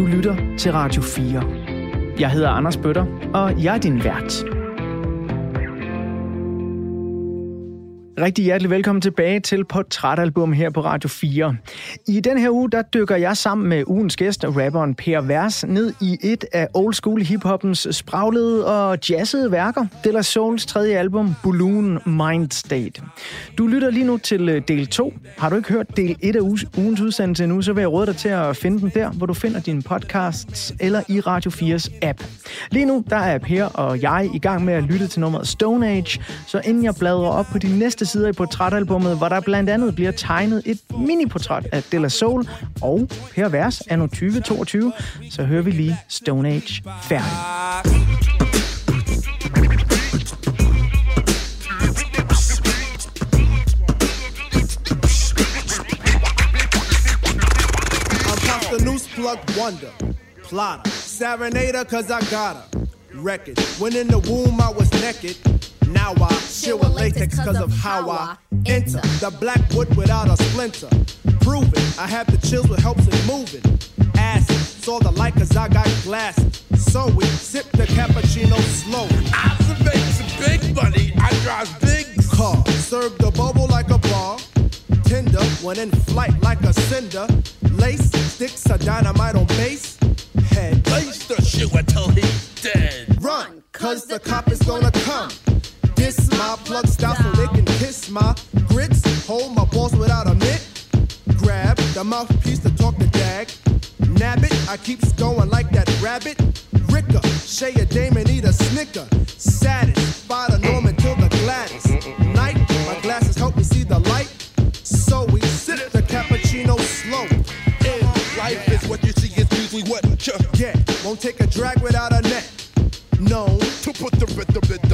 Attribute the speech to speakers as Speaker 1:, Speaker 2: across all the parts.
Speaker 1: Du lytter til Radio 4. Jeg hedder Anders Bøtter, og jeg er din vært. Rigtig hjertelig velkommen tilbage til Portrætalbum her på Radio 4. I den her uge, der dykker jeg sammen med ugens gæst, rapperen Per Vers, ned i et af old school hiphoppens spraglede og jazzede værker, De La Souls tredje album, Balloon Mind State. Du lytter lige nu til øh, del 2. Har du ikke hørt del 1 af ugens udsendelse endnu, så vil jeg råde dig til at finde den der, hvor du finder dine podcasts eller i Radio 4's app. Lige nu, der er Per og jeg i gang med at lytte til nummeret Stone Age, så inden jeg bladrer op på de næste sider i portrætalbummet, hvor der blandt andet bliver tegnet et miniportræt af De La Soul og Per Vers anno 2022, så hører vi lige Stone Age færdig.
Speaker 2: I'm the plug wonder, plotter, serenader cause I got her. Record, when in the womb I was naked. Now I chill with latex cause of how I enter the black wood without a splinter. Prove it, I have the chills with helps in moving. Acid, saw the light cause I got glass. So we sip the cappuccino slow.
Speaker 3: Observation, big money, I drive big
Speaker 2: Car, serve the bubble like a bar. Tinder, went in flight like a cinder. Lace, sticks, a dynamite on base. Head,
Speaker 3: Place the shoe until he's dead.
Speaker 2: run, cause the cop is gonna come. Diss my plug stop so they can kiss my grits. Hold my balls without a mitt. Grab the mouthpiece to talk the dag. Nab it, I keeps going like that rabbit. Ricker, Shay a dame and eat a snicker. Satisfy the Norman till the Gladys. Night, my glasses help me see the light. So we sip the cappuccino slow.
Speaker 3: In life is what you see is usually what you
Speaker 2: Get, won't take a drag without a net. Known
Speaker 3: to put the rhythm in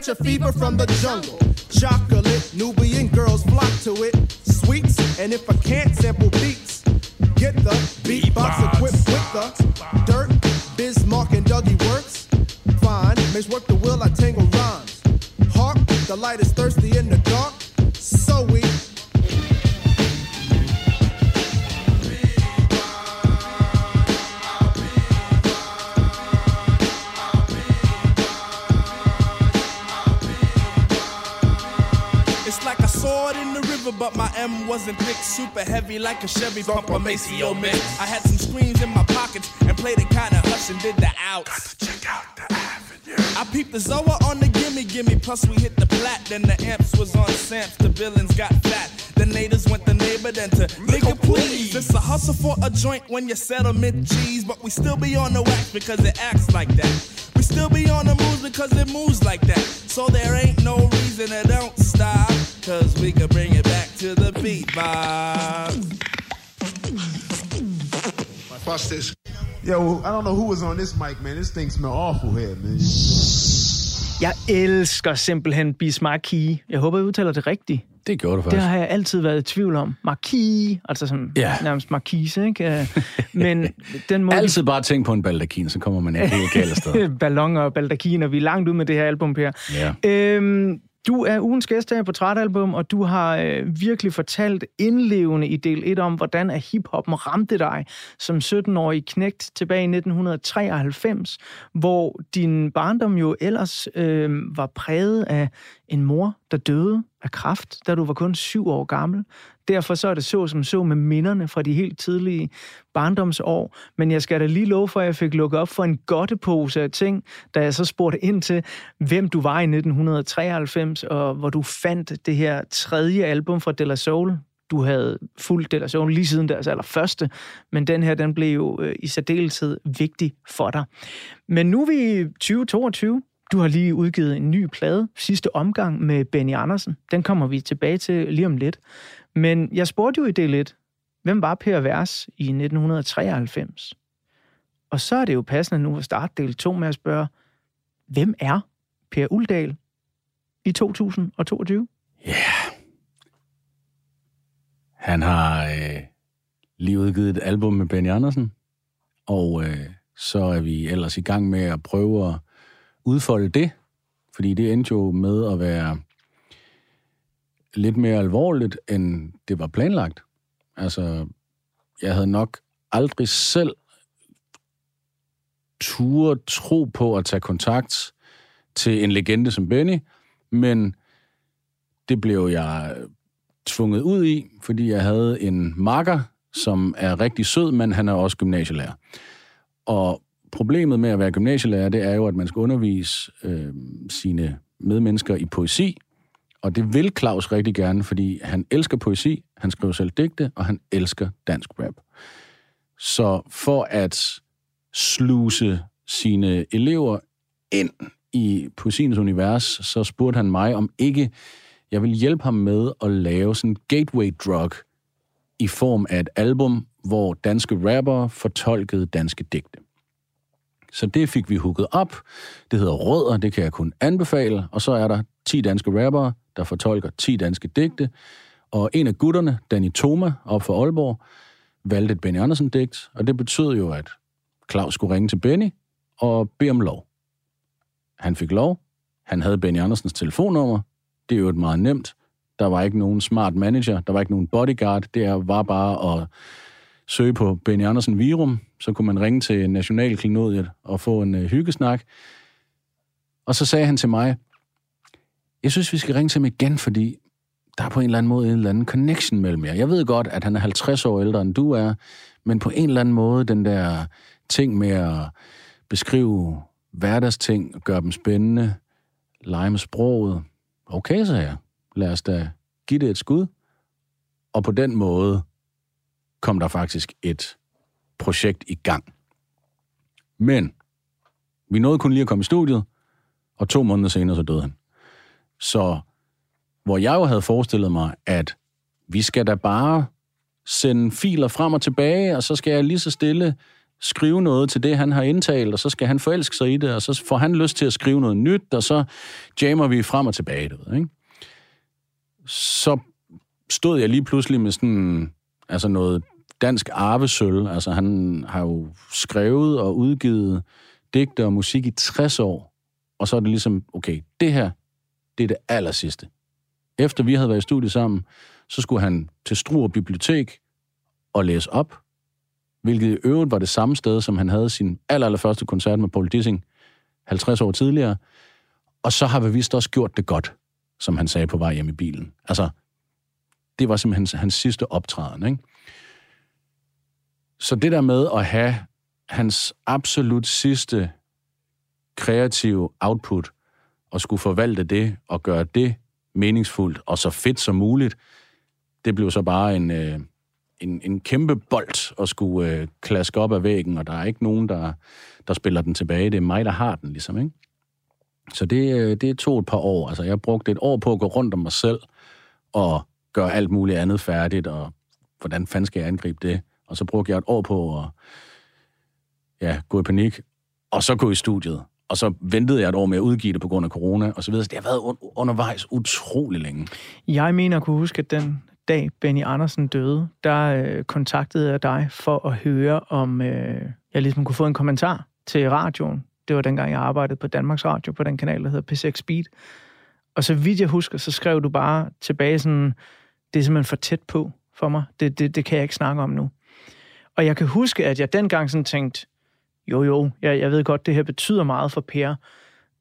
Speaker 2: catch a fever from the jungle. Chocolate, Nubian girls flock to it. Sweets, and if I can't sample beats, get the beatbox equipped with the dirt. Bismarck and Dougie works. Fine, makes work the will, I tangle rhymes. Hark, the light is thirsty in
Speaker 4: wasn't thick, super heavy like a Chevy pump or Maceo mix. I had some screens in my pockets and played it kinda hush and did the outs.
Speaker 3: Check out the avenue.
Speaker 4: I peeped the Zoa on the gimme gimme, plus we hit the plat. Then the amps was on Samps, the villains got fat. The natives went the neighbor, then to nigga please. It's a hustle for a joint when you settlement cheese, but we still be on the wax because it acts like that. We still be on the moves because it moves like that. So there ain't no reason to don't stop, cause we can bring it back to the beat box.
Speaker 3: Watch this.
Speaker 5: Yo, I don't know who was on this mic, man. This thing smell awful here, man.
Speaker 1: Jeg elsker simpelthen Bismarcky. Jeg håber, jeg udtaler det rigtigt.
Speaker 6: Det gjorde du
Speaker 1: Det
Speaker 6: faktisk.
Speaker 1: har jeg altid været i tvivl om. Marquis, altså sådan
Speaker 6: Ja.
Speaker 1: nærmest marquise, ikke? Øh, Men den måde,
Speaker 6: Altid bare tænk på en baldakin, så kommer man ikke helt galt afsted.
Speaker 1: ballonger og baldakiner. Vi er langt ud med det her album, Per.
Speaker 6: Ja.
Speaker 1: Øhm, du er ugens gæst her på Portrætalbum, og du har øh, virkelig fortalt indlevende i del 1 om, hvordan at hiphoppen ramte dig som 17-årig knægt tilbage i 1993, hvor din barndom jo ellers øh, var præget af en mor, der døde af kræft, da du var kun syv år gammel. Derfor så er det så som så med minderne fra de helt tidlige barndomsår. Men jeg skal da lige love for, at jeg fik lukket op for en godtepose af ting, da jeg så spurgte ind til, hvem du var i 1993, og hvor du fandt det her tredje album fra De La Soul. Du havde fulgt De La Soul lige siden deres allerførste, men den her, den blev jo øh, i særdeleshed vigtig for dig. Men nu er vi i 2022. Du har lige udgivet en ny plade, sidste omgang med Benny Andersen. Den kommer vi tilbage til lige om lidt. Men jeg spurgte jo i del 1, hvem var Per Vers i 1993? Og så er det jo passende nu at starte del 2 med at spørge, hvem er Per Uldal i 2022?
Speaker 6: Ja. Han har øh, lige udgivet et album med Benny Andersen, og øh, så er vi ellers i gang med at prøve at udfolde det, Fordi det endte jo med at være lidt mere alvorligt, end det var planlagt. Altså, jeg havde nok aldrig selv turde tro på at tage kontakt til en legende som Benny, men det blev jeg tvunget ud i, fordi jeg havde en makker, som er rigtig sød, men han er også gymnasielærer. Og problemet med at være gymnasielærer, det er jo, at man skal undervise øh, sine medmennesker i poesi, og det vil Claus rigtig gerne, fordi han elsker poesi, han skriver selv digte, og han elsker dansk rap. Så for at sluse sine elever ind i poesiens univers, så spurgte han mig, om ikke jeg vil hjælpe ham med at lave sådan en gateway drug i form af et album, hvor danske rapper fortolkede danske digte. Så det fik vi hooket op. Det hedder Rødder, det kan jeg kun anbefale. Og så er der 10 danske rappere, der fortolker 10 danske digte. Og en af gutterne, Danny Thoma, op for Aalborg, valgte et Benny Andersen-digt, og det betød jo, at Claus skulle ringe til Benny og bede om lov. Han fik lov. Han havde Benny Andersens telefonnummer. Det er jo et meget nemt. Der var ikke nogen smart manager, der var ikke nogen bodyguard. Det var bare at søge på Benny Andersen Virum, så kunne man ringe til Nationalklinodiet og få en øh, hyggesnak. Og så sagde han til mig, jeg synes, vi skal ringe til ham igen, fordi der er på en eller anden måde en eller anden connection mellem jer. Jeg ved godt, at han er 50 år ældre, end du er, men på en eller anden måde, den der ting med at beskrive hverdagsting, og gøre dem spændende, lege med sproget. Okay, så jeg. Lad os da give det et skud. Og på den måde kom der faktisk et projekt i gang. Men vi nåede kun lige at komme i studiet, og to måneder senere så døde han. Så hvor jeg jo havde forestillet mig, at vi skal da bare sende filer frem og tilbage, og så skal jeg lige så stille skrive noget til det, han har indtalt, og så skal han forelske sig i det, og så får han lyst til at skrive noget nyt, og så jammer vi frem og tilbage, du ikke? Så stod jeg lige pludselig med sådan, altså noget dansk arvesøl. Altså han har jo skrevet og udgivet digte og musik i 60 år, og så er det ligesom, okay, det her, det er det aller sidste. Efter vi havde været i studiet sammen, så skulle han til Struer Bibliotek og læse op, hvilket i øvrigt var det samme sted, som han havde sin aller, aller første koncert med Paul Dissing 50 år tidligere. Og så har vi vist også gjort det godt, som han sagde på vej hjem i bilen. Altså, det var simpelthen hans, hans sidste optræden, ikke? Så det der med at have hans absolut sidste kreative output, og skulle forvalte det og gøre det meningsfuldt og så fedt som muligt, det blev så bare en, øh, en, en kæmpe bold at skulle øh, klaske op af væggen, og der er ikke nogen, der, der spiller den tilbage. Det er mig, der har den, ligesom, ikke? Så det, øh, det tog et par år. Altså, jeg brugte et år på at gå rundt om mig selv og gøre alt muligt andet færdigt, og hvordan fanden skal jeg angribe det? Og så brugte jeg et år på at ja, gå i panik, og så gå i studiet. Og så ventede jeg et år med at udgive det på grund af corona, og så videre. Så det har været undervejs utrolig længe.
Speaker 1: Jeg mener at kunne huske, at den dag Benny Andersen døde, der øh, kontaktede jeg dig for at høre, om øh, jeg ligesom kunne få en kommentar til radioen. Det var dengang, jeg arbejdede på Danmarks Radio, på den kanal, der hedder P6 Speed. Og så vidt jeg husker, så skrev du bare tilbage sådan, det er simpelthen for tæt på for mig. Det, det, det kan jeg ikke snakke om nu. Og jeg kan huske, at jeg dengang sådan tænkte, jo jo, jeg, jeg ved godt, det her betyder meget for Per,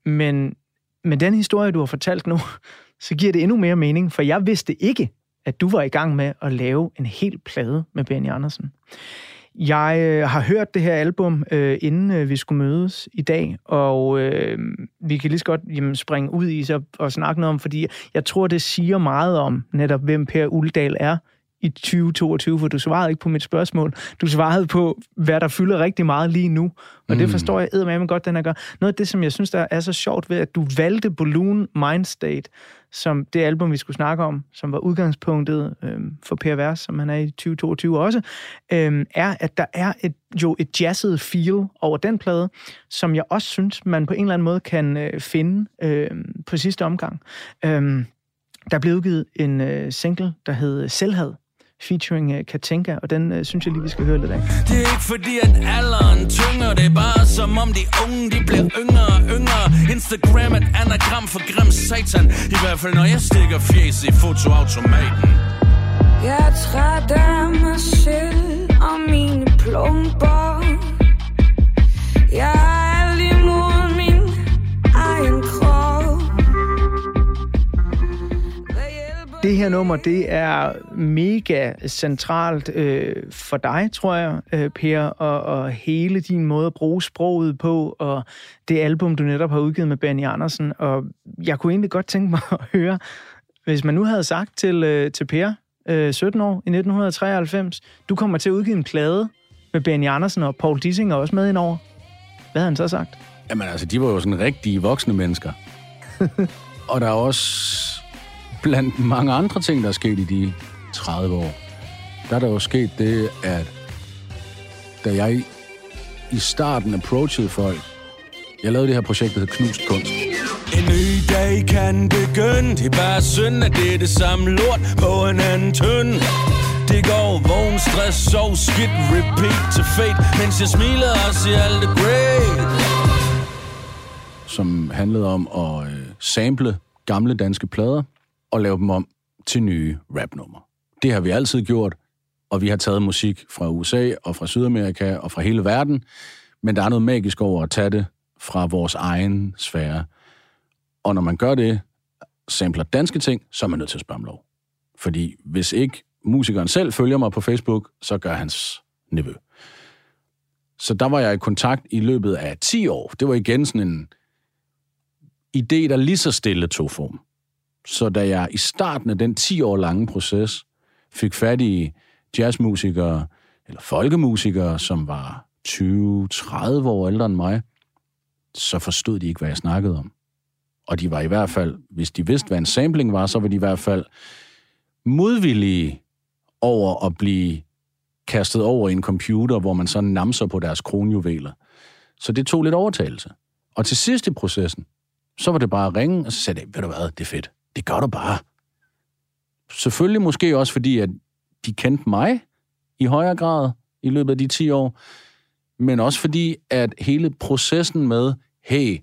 Speaker 1: men med den historie, du har fortalt nu, så giver det endnu mere mening, for jeg vidste ikke, at du var i gang med at lave en hel plade med Benny Andersen. Jeg øh, har hørt det her album, øh, inden øh, vi skulle mødes i dag, og øh, vi kan lige så godt jamen, springe ud i så og snakke noget om, fordi jeg tror, det siger meget om netop, hvem Per Uldal er i 2022, for du svarede ikke på mit spørgsmål. Du svarede på, hvad der fylder rigtig meget lige nu. Og mm. det forstår jeg eddermame godt, den her gør. Noget af det, som jeg synes, der er så sjovt ved, at du valgte Balloon Mindstate, som det album, vi skulle snakke om, som var udgangspunktet øhm, for Per Vers, som han er i 2022 også, øhm, er, at der er et, jo et jazzet feel over den plade, som jeg også synes, man på en eller anden måde kan øh, finde øh, på sidste omgang. Øhm, der blev udgivet en øh, single, der hed Selvhed, featuring uh, Katinka, og den uh, synes jeg lige, vi skal høre lidt af.
Speaker 7: Det er ikke fordi, at alderen tynger, det er bare som om de unge, de bliver yngre og yngre. Instagram et anagram for grim satan, i hvert fald når jeg stikker fjes i fotoautomaten.
Speaker 8: Jeg er træt af mig selv og mine plumper. Jeg
Speaker 1: Det her nummer, det er mega centralt øh, for dig, tror jeg, øh, Per, og, og hele din måde at bruge sproget på, og det album, du netop har udgivet med Benny Andersen. Og jeg kunne egentlig godt tænke mig at høre, hvis man nu havde sagt til, øh, til Per, øh, 17 år, i 1993, du kommer til at udgive en plade med Benny Andersen, og Paul Dissing er også med indover. Hvad havde han så sagt?
Speaker 6: Jamen altså, de var jo sådan rigtige voksne mennesker. og der er også blandt mange andre ting, der er sket i de 30 år. Der er der jo sket det, at da jeg i starten approachede folk, jeg lavede det her projekt, der hed Knust Kunst.
Speaker 7: En ny dag kan begynde Det er bare synd, at det er det samme lort På en anden tønd Det går vågen, stress, sov, skidt Repeat til fate Mens jeg smiler og siger alt er great
Speaker 6: som handlede om at øh, sample gamle danske plader og lave dem om til nye rapnumre. Det har vi altid gjort, og vi har taget musik fra USA og fra Sydamerika og fra hele verden, men der er noget magisk over at tage det fra vores egen sfære. Og når man gør det, sampler danske ting, så er man nødt til at spørge om lov. Fordi hvis ikke musikeren selv følger mig på Facebook, så gør hans nevø. Så der var jeg i kontakt i løbet af 10 år. Det var igen sådan en idé, der lige så stille tog form. Så da jeg i starten af den 10 år lange proces fik fat i jazzmusikere eller folkemusikere, som var 20-30 år ældre end mig, så forstod de ikke, hvad jeg snakkede om. Og de var i hvert fald, hvis de vidste, hvad en sampling var, så var de i hvert fald modvillige over at blive kastet over i en computer, hvor man så namser på deres kronjuveler. Så det tog lidt overtagelse. Og til sidst i processen, så var det bare at ringe, og så sagde jeg, ved du hvad, det er fedt. Det gør du bare. Selvfølgelig måske også fordi, at de kendte mig i højere grad i løbet af de 10 år, men også fordi, at hele processen med, hey,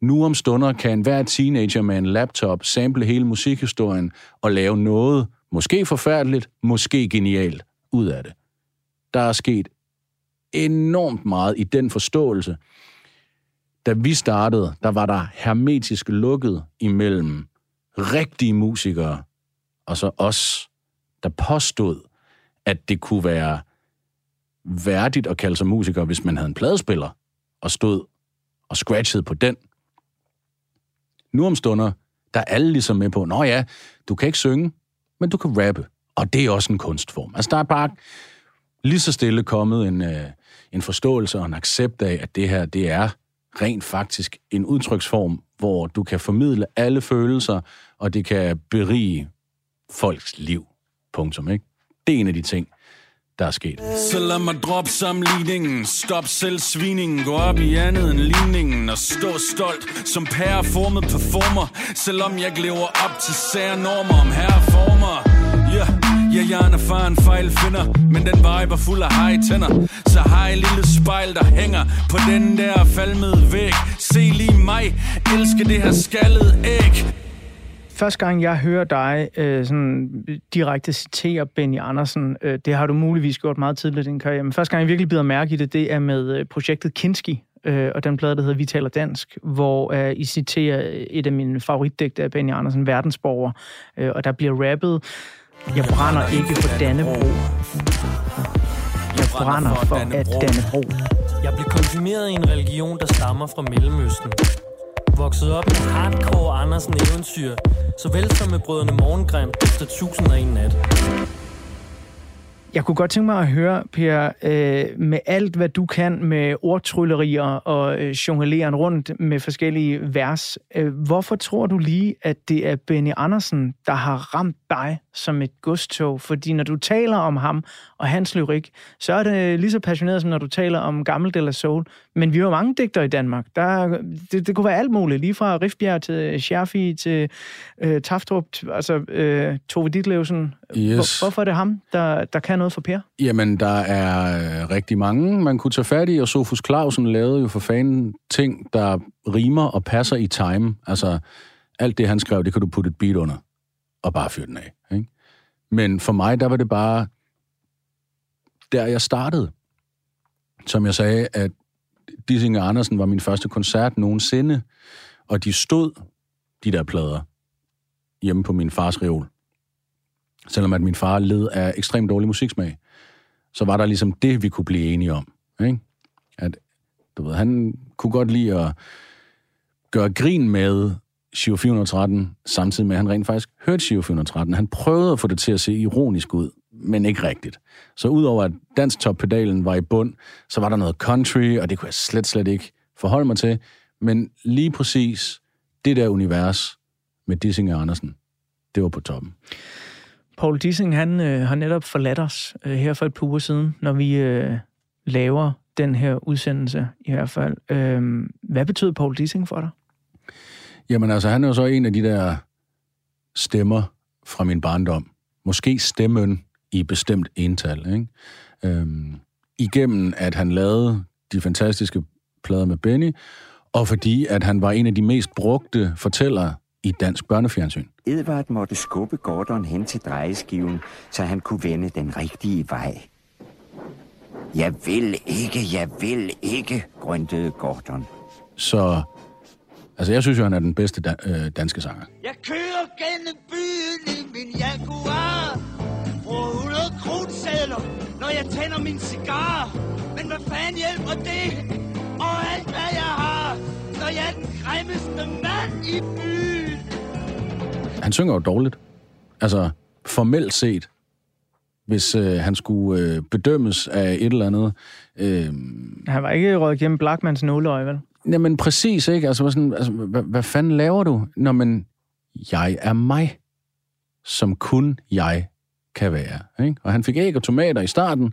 Speaker 6: nu om stunder kan enhver teenager med en laptop sample hele musikhistorien og lave noget, måske forfærdeligt, måske genialt, ud af det. Der er sket enormt meget i den forståelse. Da vi startede, der var der hermetisk lukket imellem rigtige musikere og så os, der påstod, at det kunne være værdigt at kalde sig musiker, hvis man havde en pladespiller og stod og scratchede på den. Nu om stunder, der er alle ligesom med på, nå ja, du kan ikke synge, men du kan rappe. Og det er også en kunstform. Altså, der er bare lige så stille kommet en, øh, en forståelse og en accept af, at det her, det er rent faktisk en udtryksform, hvor du kan formidle alle følelser, og det kan berige folks liv. Punktum, ikke? Det er en af de ting, der er sket.
Speaker 7: Så lad mig droppe sammenligningen Stop selvsvigningen Gå op i andet end ligningen Og stå stolt som pæreformet performer Selvom jeg ikke lever op til sære normer Om herreformer Ja, jeg er en erfaren fejlfinder Men den vibe er fuld af high tænder. Så har jeg lille spejl, der hænger På den der falmede væg. Se lige mig Elsker det her skaldede æg.
Speaker 1: Første gang, jeg hører dig øh, sådan, direkte citere Benny Andersen, øh, det har du muligvis gjort meget tidligt i din karriere, men første gang, jeg virkelig bider mærke i det, det er med øh, projektet Kinski, øh, og den plade, der hedder Vi taler dansk, hvor øh, I citerer et af mine favoritdigte af Benny Andersen, Verdensborger, øh, og der bliver rappet, jeg brænder ikke for Dannebro. Jeg brænder for at Dannebro.
Speaker 9: Jeg blev konfirmeret i en religion, der stammer fra Mellemøsten. Vokset op med hardcore Andersen eventyr, såvel som med brødrene Morgengrim efter 1001 nat.
Speaker 1: Jeg kunne godt tænke mig at høre, Per, øh, med alt, hvad du kan med ordtryllerier og øh, jongleren rundt med forskellige vers, øh, hvorfor tror du lige, at det er Benny Andersen, der har ramt dig som et godstog? Fordi når du taler om ham og hans lyrik, så er det lige så passioneret, som når du taler om Gammel de Soul. Men vi har jo mange digtere i Danmark. Der, det, det kunne være alt muligt, lige fra Rifbjerg til Scherfi til øh, Taftrup, altså øh, Tove Ditlevsen.
Speaker 6: Yes.
Speaker 1: Hvor, hvorfor er det ham, der, der kan noget for Per?
Speaker 6: Jamen, der er øh, rigtig mange, man kunne tage fat i, og Sofus Clausen lavede jo for fanden ting, der rimer og passer i time. Altså, alt det, han skrev, det kan du putte et beat under, og bare fyre den af. Ikke? Men for mig, der var det bare, der jeg startede. Som jeg sagde, at Dissing og Andersen var min første koncert nogensinde, og de stod, de der plader, hjemme på min fars reol. Selvom at min far led af ekstremt dårlig musiksmag, så var der ligesom det, vi kunne blive enige om. Ikke? At, du ved, han kunne godt lide at gøre grin med Shio 413, samtidig med, at han rent faktisk hørte Shio 413. Han prøvede at få det til at se ironisk ud, men ikke rigtigt. Så udover at dansk toppedalen var i bund, så var der noget country, og det kunne jeg slet, slet ikke forholde mig til. Men lige præcis det der univers med Dissing og Andersen, det var på toppen.
Speaker 1: Paul Dissing, han øh, har netop forladt os øh, her for et par uger siden, når vi øh, laver den her udsendelse i hvert fald. Øh, hvad betød Paul Dissing for dig?
Speaker 6: Jamen altså, han er jo så en af de der stemmer fra min barndom. Måske stemmen i bestemt ental, ikke? Øhm, igennem, at han lavede de fantastiske plader med Benny, og fordi, at han var en af de mest brugte fortællere i dansk børnefjernsyn.
Speaker 10: Edvard måtte skubbe Gordon hen til drejeskiven, så han kunne vende den rigtige vej. Jeg vil ikke, jeg vil ikke, grøntede Gordon.
Speaker 6: Så altså, jeg synes jo, han er den bedste da- øh, danske sanger.
Speaker 11: Jeg kører gennem byen i min Jaguar 100 kronsedler, når jeg tænder min cigar Men hvad fanden hjælper det? Og alt hvad jeg har Når jeg er den grimmeste mand i byen
Speaker 6: Han synger jo dårligt. Altså, formelt set, hvis øh, han skulle øh, bedømmes af et eller andet. Øh,
Speaker 1: Han var ikke røget gennem Blackmans nåleøje, vel?
Speaker 6: jamen præcis, ikke? Altså, sådan, altså hvad, hvad fanden laver du? Nå, men jeg er mig, som kun jeg kan være. Ikke? Og han fik æg og tomater i starten.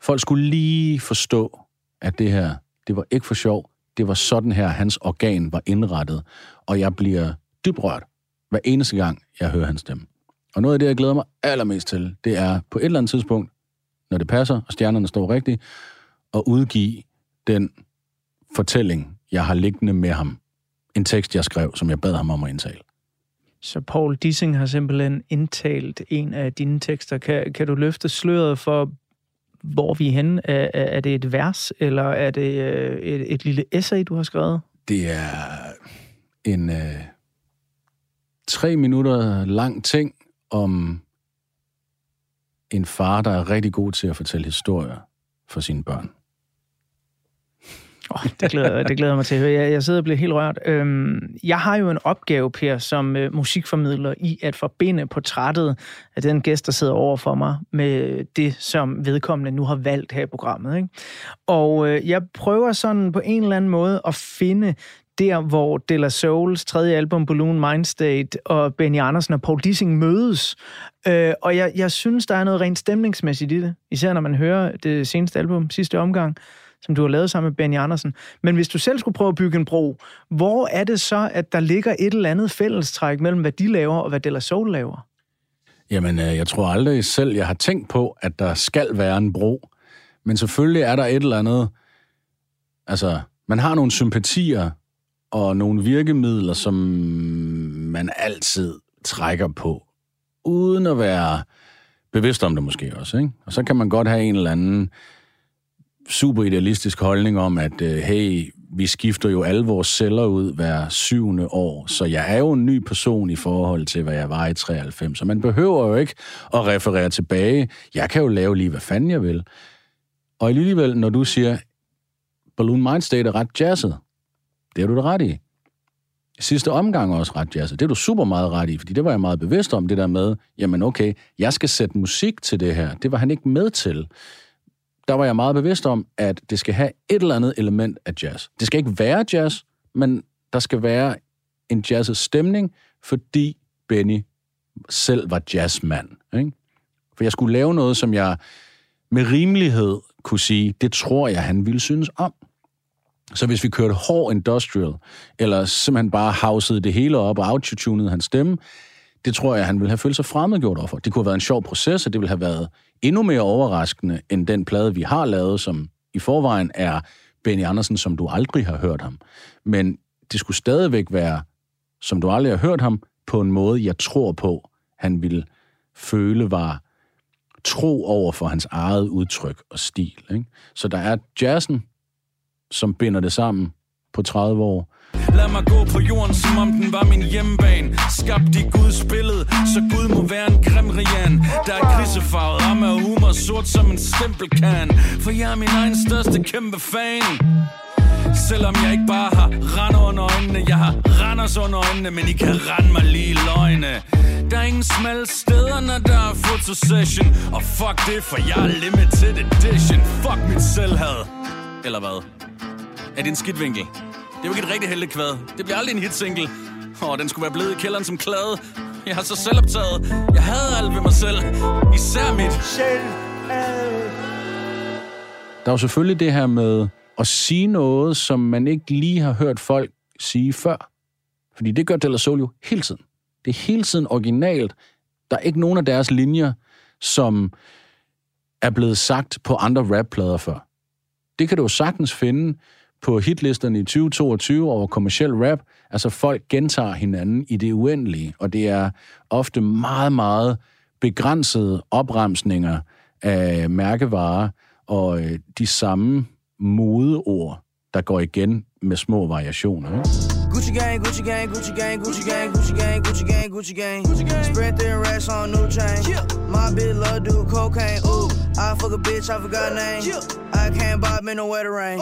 Speaker 6: Folk skulle lige forstå, at det her, det var ikke for sjov. Det var sådan her, hans organ var indrettet. Og jeg bliver dybt rørt hver eneste gang, jeg hører hans stemme. Og noget af det, jeg glæder mig allermest til, det er på et eller andet tidspunkt, når det passer, og stjernerne står rigtigt, at udgive den fortælling, jeg har liggende med ham. En tekst, jeg skrev, som jeg bad ham om at indtale.
Speaker 1: Så Paul Dissing har simpelthen indtalt en af dine tekster. Kan, kan du løfte sløret for, hvor vi er henne? Er, er det et vers, eller er det øh, et, et lille essay, du har skrevet?
Speaker 6: Det er en øh, tre minutter lang ting om en far, der er rigtig god til at fortælle historier for sine børn.
Speaker 1: Oh, det, glæder, det glæder mig til at høre. Jeg, jeg sidder og bliver helt rørt. Øhm, jeg har jo en opgave, Per, som øh, musikformidler i at forbinde portrættet af den gæst, der sidder over for mig, med det, som vedkommende nu har valgt her i programmet. Ikke? Og øh, jeg prøver sådan på en eller anden måde at finde der, hvor De La Souls tredje album, Balloon Mindstate, og Benny Andersen og Paul Dissing mødes. Øh, og jeg, jeg synes, der er noget rent stemningsmæssigt i det. Især når man hører det seneste album, sidste omgang, som du har lavet sammen med Benny Andersen. Men hvis du selv skulle prøve at bygge en bro, hvor er det så, at der ligger et eller andet fællestræk mellem, hvad de laver og hvad De La Soul laver?
Speaker 6: Jamen, øh, jeg tror aldrig selv, jeg har tænkt på, at der skal være en bro. Men selvfølgelig er der et eller andet... Altså, man har nogle sympatier og nogle virkemidler, som man altid trækker på, uden at være bevidst om det måske også. Ikke? Og så kan man godt have en eller anden super idealistisk holdning om, at øh, hey, vi skifter jo alle vores celler ud hver syvende år, så jeg er jo en ny person i forhold til, hvad jeg var i 93. Så man behøver jo ikke at referere tilbage. Jeg kan jo lave lige, hvad fanden jeg vil. Og alligevel, når du siger, Balloon Mindstate er ret jazzet, det har du da ret i. sidste omgang også ret jazzet. Det er du super meget ret i, fordi det var jeg meget bevidst om, det der med, jamen okay, jeg skal sætte musik til det her. Det var han ikke med til. Der var jeg meget bevidst om, at det skal have et eller andet element af jazz. Det skal ikke være jazz, men der skal være en jazzet stemning, fordi Benny selv var jazzmand. Ikke? For jeg skulle lave noget, som jeg med rimelighed kunne sige, det tror jeg, han ville synes om. Så hvis vi kørte hård industrial, eller simpelthen bare housede det hele op og autotunede hans stemme, det tror jeg, han ville have følt sig fremmedgjort overfor. Det kunne have været en sjov proces, og det ville have været endnu mere overraskende end den plade, vi har lavet, som i forvejen er Benny Andersen, som du aldrig har hørt ham. Men det skulle stadigvæk være, som du aldrig har hørt ham, på en måde, jeg tror på, han ville føle var tro over for hans eget udtryk og stil. Ikke? Så der er jazzen, som binder det sammen på 30 år.
Speaker 7: Lad mig gå på jorden, som om den var min hjemmebane. Skabt i Guds billede, så Gud må være en kremrian Der er krisefarvet, ramme og humor, sort som en stempelkan. For jeg er min egen største kæmpe fan. Selvom jeg ikke bare har render under øjnene Jeg har Randers under øjnene Men I kan rende mig lige i løgne. Der er ingen smalle steder, når der er fotosession Og fuck det, for jeg er limited edition. Fuck mit selvhad. Eller hvad? Er det en skidt vinkel? Det er jo ikke et rigtig heldigt kvad. Det bliver aldrig en hitsingle. Åh, den skulle være blevet i kælderen som klade. Jeg har så selvoptaget. Jeg havde alt ved mig selv. Især mit selv.
Speaker 6: Der er jo selvfølgelig det her med at sige noget, som man ikke lige har hørt folk sige før. Fordi det gør De La Soul jo hele tiden. Det er hele tiden originalt. Der er ikke nogen af deres linjer, som er blevet sagt på andre rapplader før. Det kan du jo sagtens finde på hitlisterne i 2022 over kommersiel rap. Altså folk gentager hinanden i det uendelige, og det er ofte meget, meget begrænsede opremsninger af mærkevarer og øh, de samme modeord, der går igen med små variationer. Ikke?
Speaker 12: Gucci gang, Gucci gang, Gucci gang, Gucci gang, Gucci gang, Gucci gang, Gucci gang. Gucci gang. Spread their racks on new chain. My bitch love do cocaine. Ooh, I fuck a bitch, I forgot name. I can't buy me no wetter rain.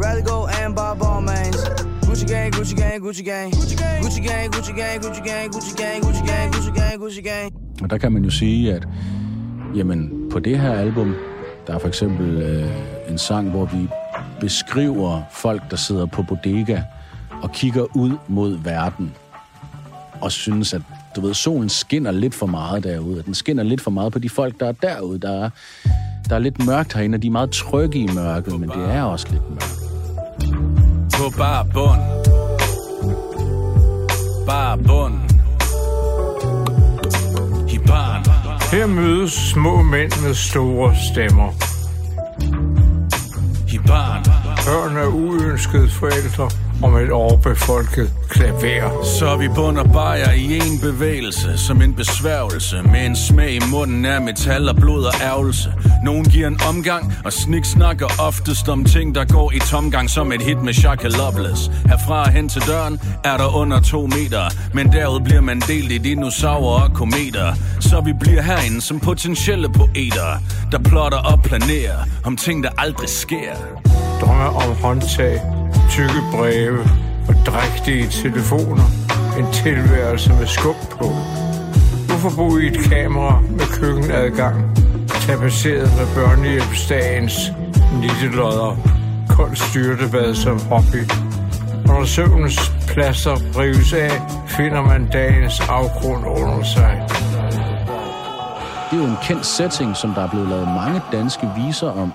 Speaker 12: Rather go and buy ball mains. Gucci gang, Gucci gang, Gucci gang. Gucci gang, Gucci gang, Gucci gang, Gucci gang, Gucci gang, Gucci gang, Gucci gang, Gucci gang.
Speaker 6: Og der kan man jo sige, at jamen, på det her album, der er for eksempel øh, en sang, hvor vi beskriver folk, der sidder på bodega og kigger ud mod verden og synes, at du ved, solen skinner lidt for meget derude, den skinner lidt for meget på de folk, der er derude. Der er, der er lidt mørkt herinde, og de er meget trygge i mørket, men det er også lidt mørkt.
Speaker 7: På bare bund. Bare bund. I barn.
Speaker 13: Her mødes små mænd med store stemmer.
Speaker 7: I barn.
Speaker 13: Børn af uønskede forældre om et overbefolket klaver.
Speaker 7: Så vi bund og bajer i en bevægelse Som en besværgelse. Med en smag i munden af metal og blod og ærgelse. Nogen giver en omgang Og snik snakker oftest om ting Der går i tomgang Som et hit med Shaka Loveless. Herfra og hen til døren Er der under to meter. Men derud bliver man delt i dinosaurer og kometer. Så vi bliver herinde som potentielle poeter Der plotter og planerer Om ting der aldrig sker.
Speaker 13: Drømmer om håndtag, tykke breve og drægtige telefoner. En tilværelse med skub på. Hvorfor bo i et kamera med køkkenadgang? Tapaceret med børnehjælpsdagens nittelodder. Koldt styrtebad som hobby. Og når søvnens pladser rives af, finder man dagens afgrund under sig.
Speaker 6: Det er jo en kendt setting, som der er blevet lavet mange danske viser om.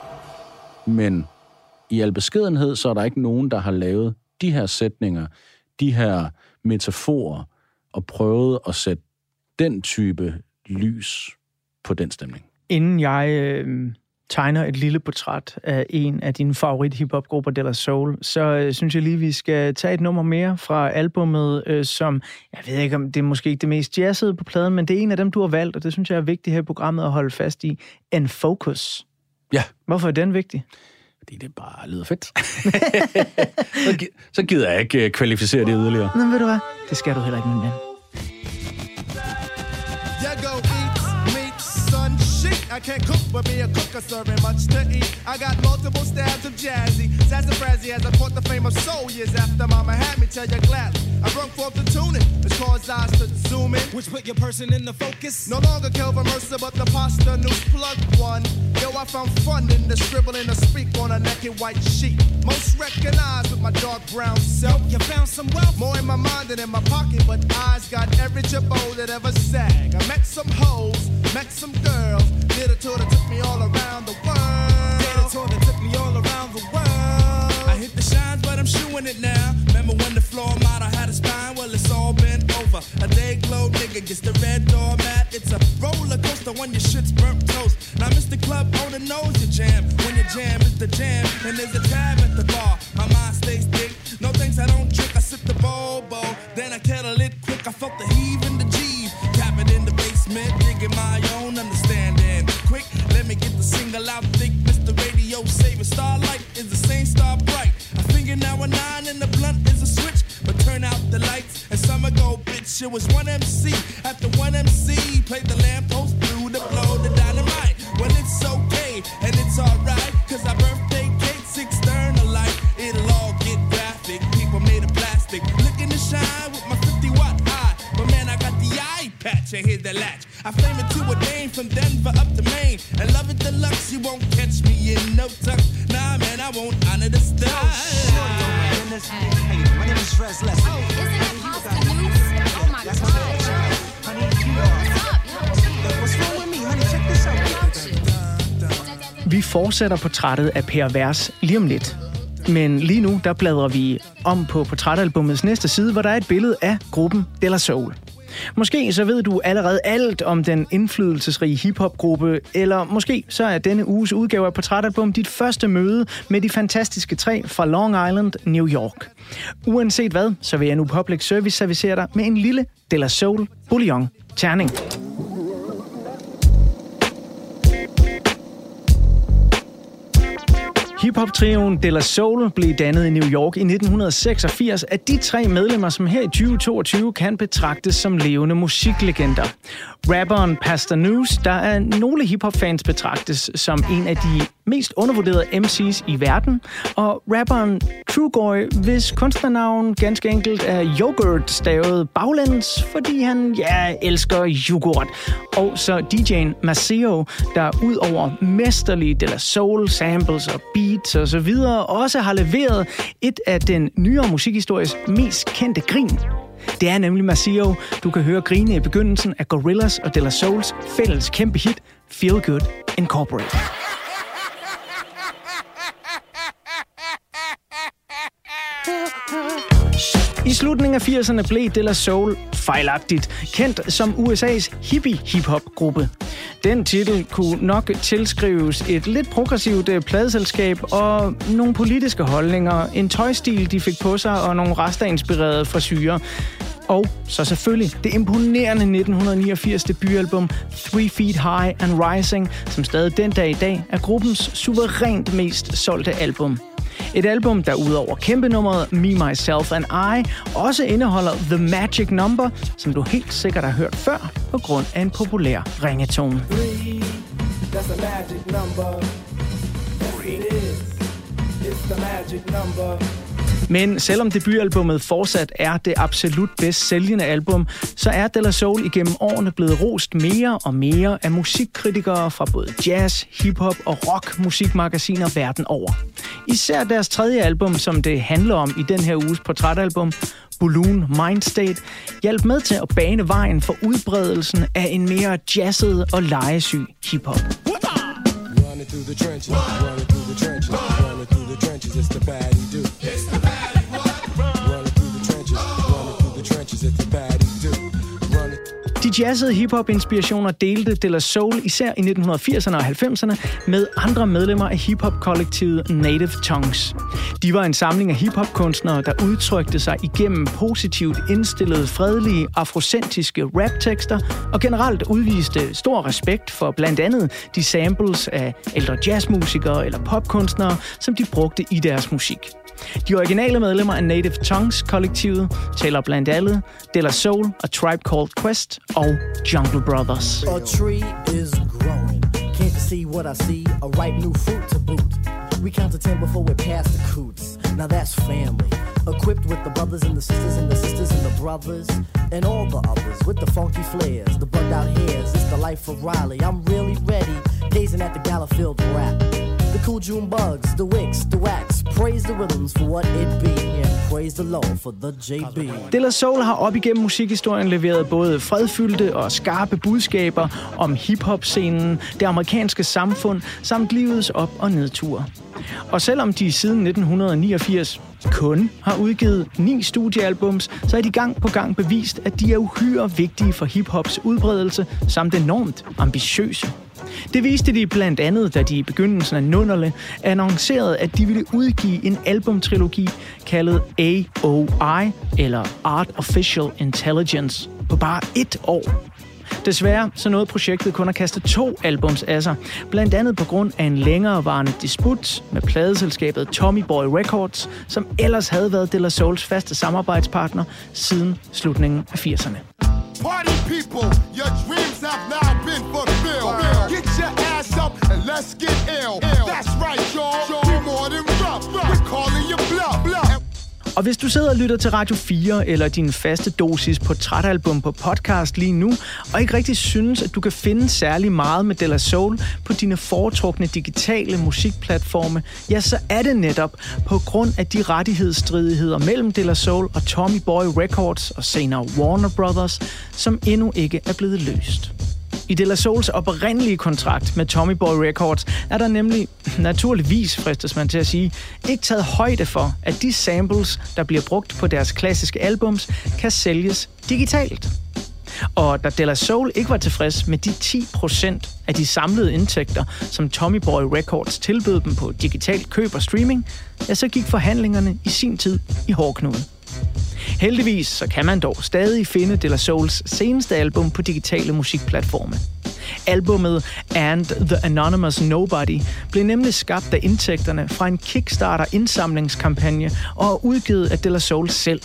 Speaker 6: Men i al beskedenhed, så er der ikke nogen, der har lavet de her sætninger, de her metaforer, og prøvet at sætte den type lys på den stemning.
Speaker 1: Inden jeg øh, tegner et lille portræt af en af dine favorit hiphop-grupper, De La Soul, så øh, synes jeg lige, vi skal tage et nummer mere fra albummet, øh, som, jeg ved ikke, om det er måske ikke det mest jazzede på pladen, men det er en af dem, du har valgt, og det synes jeg er vigtigt her i programmet at holde fast i. En Focus.
Speaker 6: Ja.
Speaker 1: Hvorfor er den vigtig?
Speaker 6: Fordi det bare lyder fedt. så, gi- så gider jeg ikke øh, kvalificere det yderligere.
Speaker 1: Nå, ved du hvad? Det skal du heller ikke, min ven.
Speaker 2: I can't cook, but be a cooker serving much to eat. I got multiple stabs of jazzy, sassafrazzy as I caught the fame of soul years after Mama had me tell you gladly. I broke forth the tuning, it's caused eyes to zoom in, which put your person in the focus. No longer Kelvin Mercer, but the pasta news plug one. Yo, I found fun in the scribbling or speak on a naked white sheet. Most recognized with my dark brown self. You found some wealth, more in my mind than in my pocket, but eyes got every chippo that ever sag. I met some hoes, met some girls, did a tour that took me all around the world. Did a tour that took me all around the world. I hit the shines, but I'm shooing it now. Remember when the floor model had a spine? Well, it's all been over. A day glow nigga gets the red door mat. It's a roller coaster when your shit's burnt toast. Now, Mr. Club owner knows your jam. When your jam is the jam, and there's a tab at the bar. My mind stays thick. No thanks, I don't drink. I sip the bobo. Then I kettle it quick. I felt the single out thick. Mr. Radio saver. Starlight is the same star bright. I finger now a nine and the blunt is a switch. But turn out the lights and summer go, bitch. It was one MC after one MC. Played the lamppost blue to blow the dynamite. Well, it's okay and it's alright. Cause our birthday cake's external light. It'll all get graphic. People made of plastic. Looking to shine with my 50 watt eye. But man, I got the eye patch and hit the latch. I flame no tuck. Nah, man, I won't honor the style.
Speaker 14: My name is Rez Leslie.
Speaker 8: Oh, isn't it pasta news? Oh my god.
Speaker 14: What's wrong with me, honey? Check this out.
Speaker 1: Vi fortsætter portrættet af Per Vers lige om lidt. Men lige nu, der bladrer vi om på portrætalbumets næste side, hvor der er et billede af gruppen Della Soul. Måske så ved du allerede alt om den indflydelsesrige hiphopgruppe, eller måske så er denne uges udgave af Portrætalbum dit første møde med de fantastiske tre fra Long Island, New York. Uanset hvad, så vil jeg nu Public Service servicere dig med en lille Della Soul Bouillon terning. Hip-hop-trioen De La Soul blev dannet i New York i 1986 af de tre medlemmer, som her i 2022 kan betragtes som levende musiklegender. Rapperen Pastor News, der er nogle hip-hop-fans betragtes som en af de mest undervurderede MC's i verden, og rapperen Trugoy, hvis kunstnernavn ganske enkelt er yoghurt stavet baglæns, fordi han, ja, elsker yoghurt. Og så DJ'en Maceo, der ud over mesterlige De La Soul samples og beats og så videre, også har leveret et af den nyere musikhistories mest kendte grin. Det er nemlig Masio, du kan høre grine i begyndelsen af Gorillas og De La Souls fælles kæmpe hit Feel Good Incorporated. I slutningen af 80'erne blev De La Soul fejlagtigt kendt som USA's hippie-hip-hop-gruppe. Den titel kunne nok tilskrives et lidt progressivt øh, pladeselskab og nogle politiske holdninger, en tøjstil, de fik på sig og nogle rester-inspirerede frisyrer. Og så selvfølgelig det imponerende 1989 debutalbum Three Feet High and Rising, som stadig den dag i dag er gruppens suverænt mest solgte album. Et album, der udover kæmpenummeret Me, Myself and I, også indeholder The Magic Number, som du helt sikkert har hørt før på grund af en populær ringetone.
Speaker 15: Three, that's a magic number. Yes, it is. It's the magic number.
Speaker 1: Men selvom debutalbummet fortsat er det absolut bedst sælgende album, så er De La Soul igennem årene blevet rost mere og mere af musikkritikere fra både jazz, hiphop og rock musikmagasiner verden over. Især deres tredje album, som det handler om i den her uges portrætalbum, Balloon Mindstate, hjalp med til at bane vejen for udbredelsen af en mere jazzet og legesyg hiphop.
Speaker 3: Running through the trenches, running through the trenches, running through the trenches, it's the bad he do.
Speaker 1: De jazzede hiphop-inspirationer delte De La Soul især i 1980'erne og 90'erne med andre medlemmer af hiphop-kollektivet Native Tongues. De var en samling af hiphop-kunstnere, der udtrykte sig igennem positivt indstillede, fredelige, afrocentriske raptekster og generelt udviste stor respekt for blandt andet de samples af ældre jazzmusikere eller popkunstnere, som de brugte i deres musik. De originale medlemmer af Native Tongues-kollektivet taler blandt andet De La Soul, og Tribe Called Quest og Jungle Brothers.
Speaker 15: A tree is growing. Can't you
Speaker 16: See what I see, a ripe new fruit to boot. We count to ten before we're past the coots. Now that's family. Equipped with the brothers and the sisters and the sisters and the brothers and all the others with the funky flares, the bugged out hairs. It's the life of Riley. I'm really ready, gazing at the Gallowfield rap. The cool June bugs, the wicks, the wax. Praise the rhythms for what it be, praise the Lord for the JB.
Speaker 1: De La Soul har op igennem musikhistorien leveret både fredfyldte og skarpe budskaber om hiphop-scenen, det amerikanske samfund, samt livets op- og nedtur. Og selvom de siden 1989 kun har udgivet ni studiealbums, så er de gang på gang bevist, at de er uhyre vigtige for hiphops udbredelse, samt enormt ambitiøse. Det viste de blandt andet, da de i begyndelsen af nullerne annoncerede, at de ville udgive en albumtrilogi kaldet AOI, eller Artificial Intelligence, på bare et år. Desværre så nåede projektet kun at kaste to albums af sig, blandt andet på grund af en længerevarende disput med pladeselskabet Tommy Boy Records, som ellers havde været De La Souls faste samarbejdspartner siden slutningen af 80'erne.
Speaker 2: Party people, your dreams have now been fulfilled. Get your ass up and let's get ill. That's right, y'all.
Speaker 1: Og hvis du sidder og lytter til Radio 4 eller din faste dosis portrætalbum på podcast lige nu, og ikke rigtig synes, at du kan finde særlig meget med Della Soul på dine foretrukne digitale musikplatforme, ja, så er det netop på grund af de rettighedsstridigheder mellem Della Soul og Tommy Boy Records og senere Warner Brothers, som endnu ikke er blevet løst. I De La Souls oprindelige kontrakt med Tommy Boy Records er der nemlig, naturligvis fristes man til at sige, ikke taget højde for, at de samples, der bliver brugt på deres klassiske albums, kan sælges digitalt. Og da De La Soul ikke var tilfreds med de 10% af de samlede indtægter, som Tommy Boy Records tilbød dem på digital køb og streaming, ja, så gik forhandlingerne i sin tid i hårdknuden. Heldigvis så kan man dog stadig finde De La Souls seneste album på digitale musikplatforme. Albummet And the Anonymous Nobody blev nemlig skabt af indtægterne fra en Kickstarter-indsamlingskampagne og er udgivet af De La Soul selv.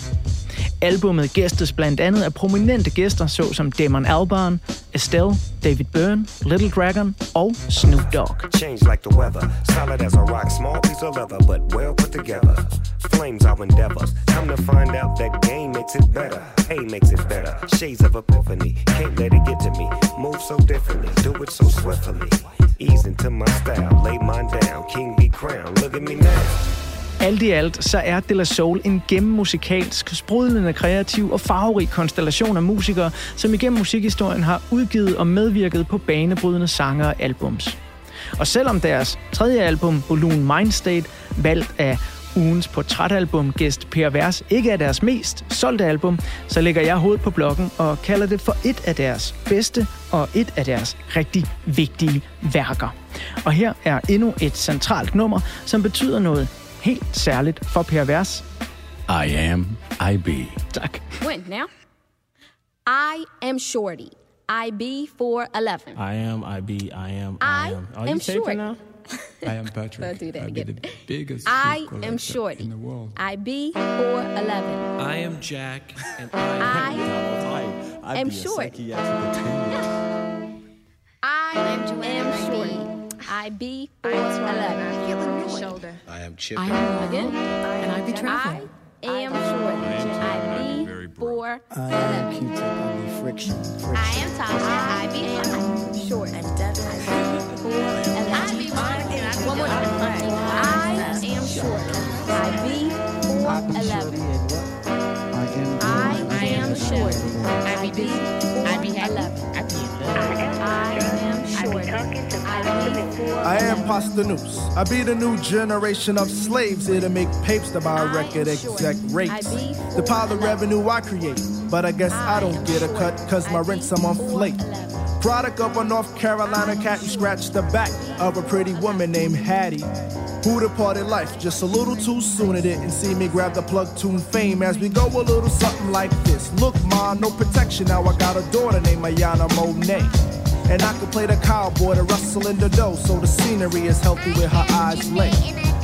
Speaker 1: Albummet gæstes blandt andet af prominente gæster såsom Damon Albarn, Estelle, David Byrne, Little Dragon og Snoop Dogg.
Speaker 17: Change like the weather, solid as a rock, small piece of leather, but well put together. Flames our endeavors. Come to find out that game makes it better. Hey makes it better. Shades of epiphany. Can't let it get to me. Move so differently. Do it so swiftly. Ease into my style. Lay mine down. King be crowned. Look at me now.
Speaker 1: Alt i alt så er De La Soul en gennemmusikalsk, sprudlende, kreativ og farverig konstellation af musikere, som igennem musikhistorien har udgivet og medvirket på banebrydende sange og albums. Og selvom deres tredje album, Balloon Mindstate, valgt af ugens portrætalbum gæst Per Vers ikke er deres mest solgte album, så lægger jeg hovedet på blokken og kalder det for et af deres bedste og et af deres rigtig vigtige værker. Og her er endnu et centralt nummer, som betyder noget helt særligt for Per Vers.
Speaker 6: I am IB.
Speaker 1: Tak.
Speaker 8: When now? I am Shorty. IB 411.
Speaker 18: I am, I be, I am,
Speaker 8: I
Speaker 18: I am. Oh, Are
Speaker 8: am
Speaker 18: you taping
Speaker 8: short.
Speaker 18: now? I am Patrick.
Speaker 8: Don't do that
Speaker 18: I be
Speaker 8: again.
Speaker 18: the biggest
Speaker 8: I am Shorty.
Speaker 18: in the world.
Speaker 8: IB 411.
Speaker 18: I am Jack, and
Speaker 8: I
Speaker 18: I
Speaker 8: am short. I am Shorty. IB 411. Feeling your shoulder.
Speaker 18: I am Chip.
Speaker 8: I am again. And I be traveling. I am Shorty. IB 411.
Speaker 16: I am Q-tip, I be friction.
Speaker 8: I am Tasha. I be short. And Devin. I be Monica. One more time. I am short. I be 411. I am short. I be I be 11. I am. I be
Speaker 2: I. Be the new generation of slaves here to make papes to buy record exec rates. The pile of revenue I create, but I guess I don't get a cut cause my rent's a month late. Product of a North Carolina cat who scratched the back of a pretty woman named Hattie. Who departed life just a little too soon. It didn't see me grab the plug tune fame as we go a little something like this. Look, ma, no protection. Now I got a daughter named Ayana Monet. And I can play the cowboy to rustle in the dough, so the scenery is healthy with her eyes lay.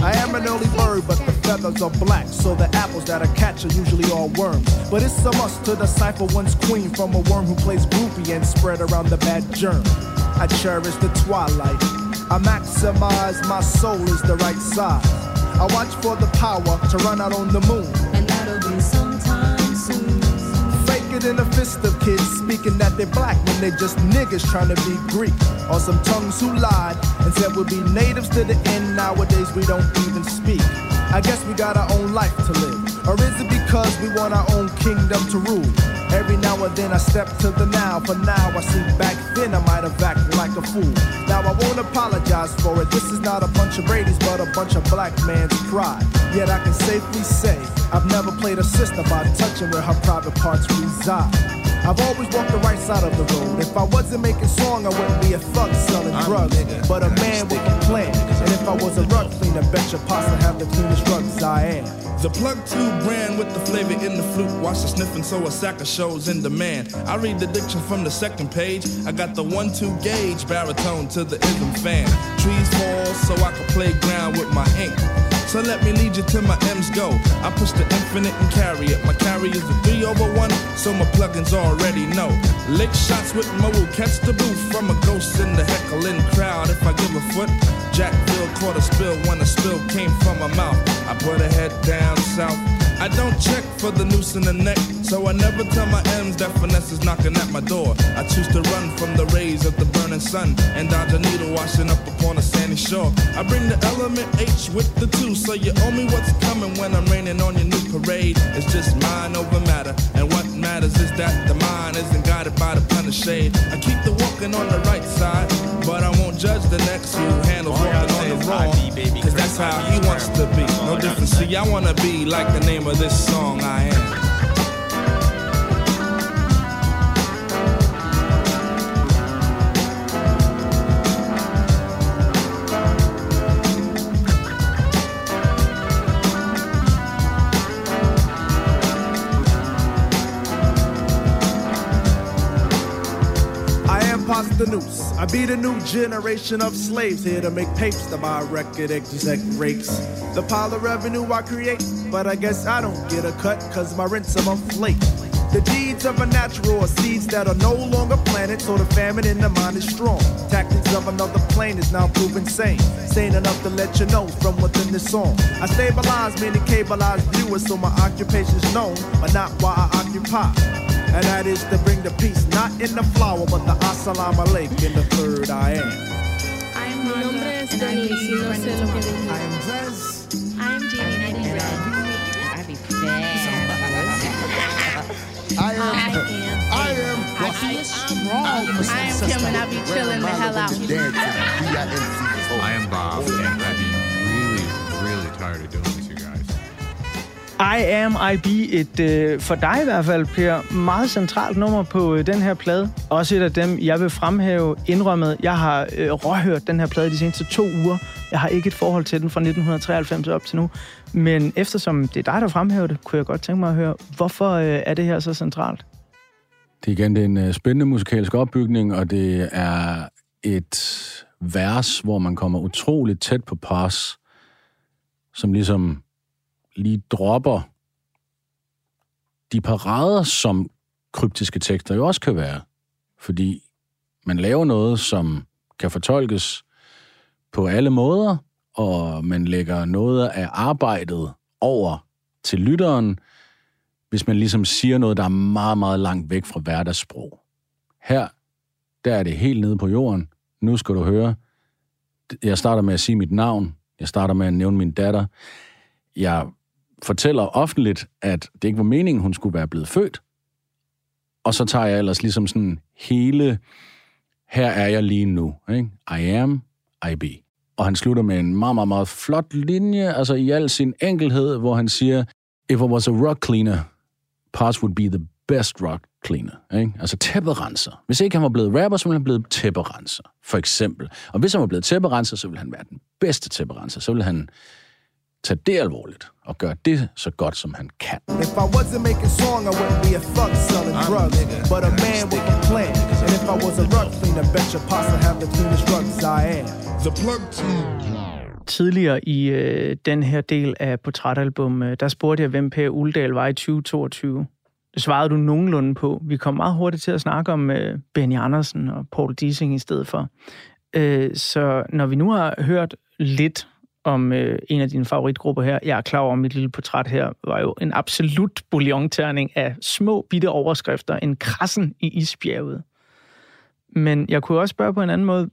Speaker 2: I am an early bird, but the feathers are black, so the apples that I catch are usually all worms. But it's a must to decipher one's queen from a worm who plays groupie and spread around the bad germ. I cherish the twilight, I maximize my soul is the right size. I watch for the power to run out on the moon. In a fist of kids speaking that they're black when they just niggas trying to be Greek. Or some tongues who lied and said we'll be natives to the end. Nowadays we don't even speak. I guess we got our own life to live. Or is it because we want our own kingdom to rule? Every now and then I step to the now. For now I see back then I might have acted like a fool. Now I won't apologize for it. This is not a bunch of Brady's, but a bunch of black man's pride. Yet I can safely say I've never played a sister by touching where her private parts reside. I've always walked the right side of the road. If I wasn't making song, I wouldn't be a thug selling drugs. But a man with a plan. If I was a rug cleaner, bet your pasta have the cleanest rugs I am.
Speaker 4: The plug tube brand with the flavor in the flute. Watch the sniffing so a sack of shows in demand. I read the diction from the second page. I got the one two gauge baritone to the ism fan. Trees fall so I can play ground with my ink. So let me lead you to my M's go. I push the infinite and carry it. My carry is a three over one, so my plugins already know. Lick shots with Mo will catch the booth from a ghost in the heckling crowd. If I give a foot, Jack Jackville caught a spill when a spill came from my mouth. I put a head down south. I don't check for the noose in the neck, so I never tell my M's that finesse is knocking at my door. I choose to run from the rays of the burning sun and dodge a needle washing up upon a sandy shore. I bring the element H with the two, so you owe me what's coming when I'm raining on your new parade. It's just mind over matter, and what matters is that the mind isn't guided by the pun of shade. I keep the walking on the right side, but I won't judge the next who handles walking on the wrong. Cause that's how he wants to be. No difference. See, I wanna be like the name of this song I am.
Speaker 2: I am Pasta Noose. I be the new generation of slaves here to make papes to buy record exec rakes. The pile of revenue I create, but I guess I don't get a cut cause my rents are flake. The deeds of a natural are seeds that are no longer planted, so the famine in the mind is strong. Tactics of another plane is now proven sane. Sane enough to let you know from within the song. I stabilize many cableized viewers, so my occupation's known, but not why I occupy. And that is to bring the peace, not in the flower, but the assalamu alaikum in the third I am.
Speaker 8: Es Denise y no sé lo que decir.
Speaker 2: I am.
Speaker 8: I'm Jamie and I red. I
Speaker 2: am.
Speaker 8: I am.
Speaker 2: I
Speaker 8: feel strong. I am Kim and I be chilling the hell out.
Speaker 19: I am Bob, and I'd be really, really tired of doing this, you guys.
Speaker 1: I Am I Be, et øh, for dig i hvert fald, Per, meget centralt nummer på øh, den her plade. Også et af dem, jeg vil fremhæve indrømmet. Jeg har øh, råhørt den her plade de seneste to uger. Jeg har ikke et forhold til den fra 1993 op til nu. Men eftersom det er dig, der fremhæver det, kunne jeg godt tænke mig at høre, hvorfor øh, er det her så centralt?
Speaker 6: Det er igen det er en øh, spændende musikalsk opbygning, og det er et vers, hvor man kommer utroligt tæt på pas, som ligesom lige dropper de parader, som kryptiske tekster jo også kan være. Fordi man laver noget, som kan fortolkes på alle måder, og man lægger noget af arbejdet over til lytteren, hvis man ligesom siger noget, der er meget, meget langt væk fra hverdagssprog. Her, der er det helt nede på jorden. Nu skal du høre. Jeg starter med at sige mit navn. Jeg starter med at nævne min datter. Jeg fortæller offentligt, at det ikke var meningen, hun skulle være blevet født. Og så tager jeg ellers ligesom sådan hele, her er jeg lige nu. Ikke? I am, I be. Og han slutter med en meget, meget, meget flot linje, altså i al sin enkelhed, hvor han siger, if I was a rock cleaner, Pars would be the best rock cleaner. Ikke? Altså tæpperenser. Hvis ikke han var blevet rapper, så ville han blevet tæpperenser, for eksempel. Og hvis han var blevet tæpperenser, så ville han være den bedste tæpperenser. Så ville han tage det alvorligt og gøre det så godt, som han kan.
Speaker 2: If I wasn't making song, I wouldn't be a fuck selling drugs. But a man with a plan. And if I was a rug cleaner, bet your pasta have the cleanest rugs I am.
Speaker 4: The plug team.
Speaker 1: Tidligere i øh, den her del af portrætalbum, øh, der spurgte jeg, hvem Per Uldal var i 2022. Det svarede du nogenlunde på. Vi kom meget hurtigt til at snakke om øh, Benny Andersen og Paul Dissing i stedet for. Øh, så når vi nu har hørt lidt om øh, en af dine favoritgrupper her, jeg er klar over, at mit lille portræt her var jo en absolut bouillonterning af små bitte overskrifter, en krassen i isbjerget. Men jeg kunne også spørge på en anden måde,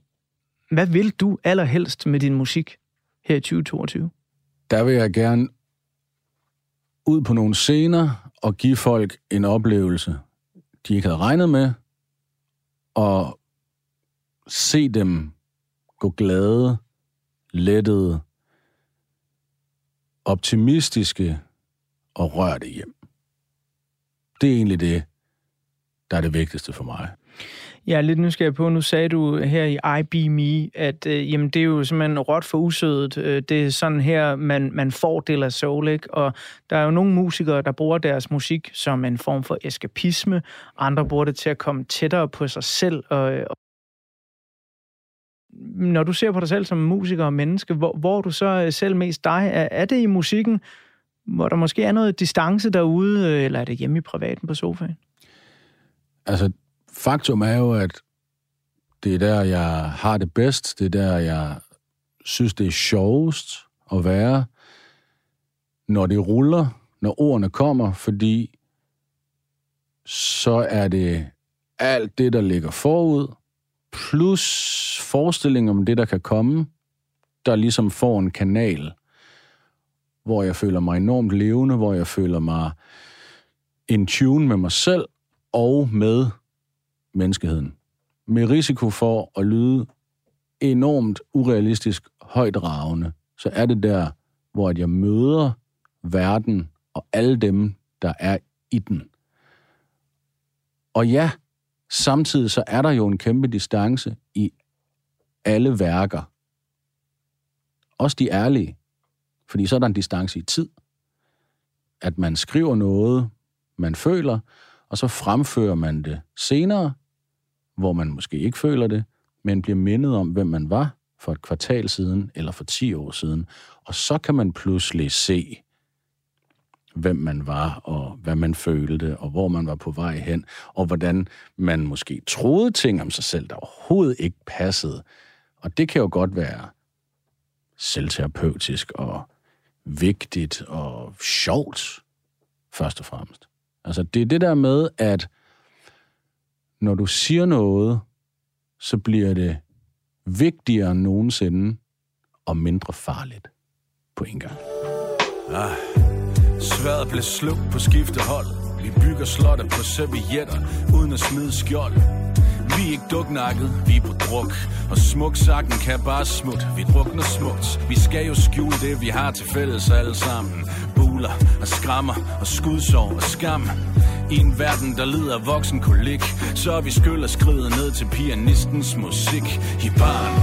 Speaker 1: hvad vil du allerhelst med din musik her i 2022?
Speaker 6: Der vil jeg gerne ud på nogle scener og give folk en oplevelse, de ikke havde regnet med, og se dem gå glade, lettede, optimistiske og rørte hjem. Det er egentlig det, der er det vigtigste for mig.
Speaker 1: Jeg er lidt nysgerrig på, nu sagde du her i IBME, at øh, jamen, det er jo simpelthen råt for usødet. Øh, det er sådan her, man, man får del af soul, ikke? Og der er jo nogle musikere, der bruger deres musik som en form for eskapisme. Andre bruger det til at komme tættere på sig selv. Og, og når du ser på dig selv som musiker og menneske, hvor, hvor er du så øh, selv mest dig? Er, er det i musikken, hvor der måske er noget distance derude, øh, eller er det hjemme i privaten på sofaen?
Speaker 6: Altså, faktum er jo, at det er der, jeg har det bedst. Det er der, jeg synes, det er sjovest at være, når det ruller, når ordene kommer, fordi så er det alt det, der ligger forud, plus forestilling om det, der kan komme, der ligesom får en kanal, hvor jeg føler mig enormt levende, hvor jeg føler mig in tune med mig selv og med menneskeheden. Med risiko for at lyde enormt urealistisk højdragende, så er det der, hvor at jeg møder verden og alle dem, der er i den. Og ja, samtidig så er der jo en kæmpe distance i alle værker. Også de ærlige. Fordi så er der en distance i tid. At man skriver noget, man føler, og så fremfører man det senere, hvor man måske ikke føler det, men bliver mindet om, hvem man var for et kvartal siden eller for 10 år siden. Og så kan man pludselig se, hvem man var, og hvad man følte, og hvor man var på vej hen, og hvordan man måske troede ting om sig selv, der overhovedet ikke passede. Og det kan jo godt være selvterapeutisk og vigtigt og sjovt, først og fremmest. Altså, det er det der med, at når du siger noget, så bliver det vigtigere end nogensinde og mindre farligt på en gang.
Speaker 7: Ah, sværet blev slugt på skiftehold. Vi bygger slotte på servietter, uden at smide skjold. Vi er ikke duknakket, vi er på druk Og smuksakken kan bare smut, vi drukner smukt Vi skal jo skjule det, vi har til fælles alle sammen Buler og skrammer og skudsår og skam i en verden, der lider af voksen kolik Så er vi skyld og skrider ned til pianistens musik i barn.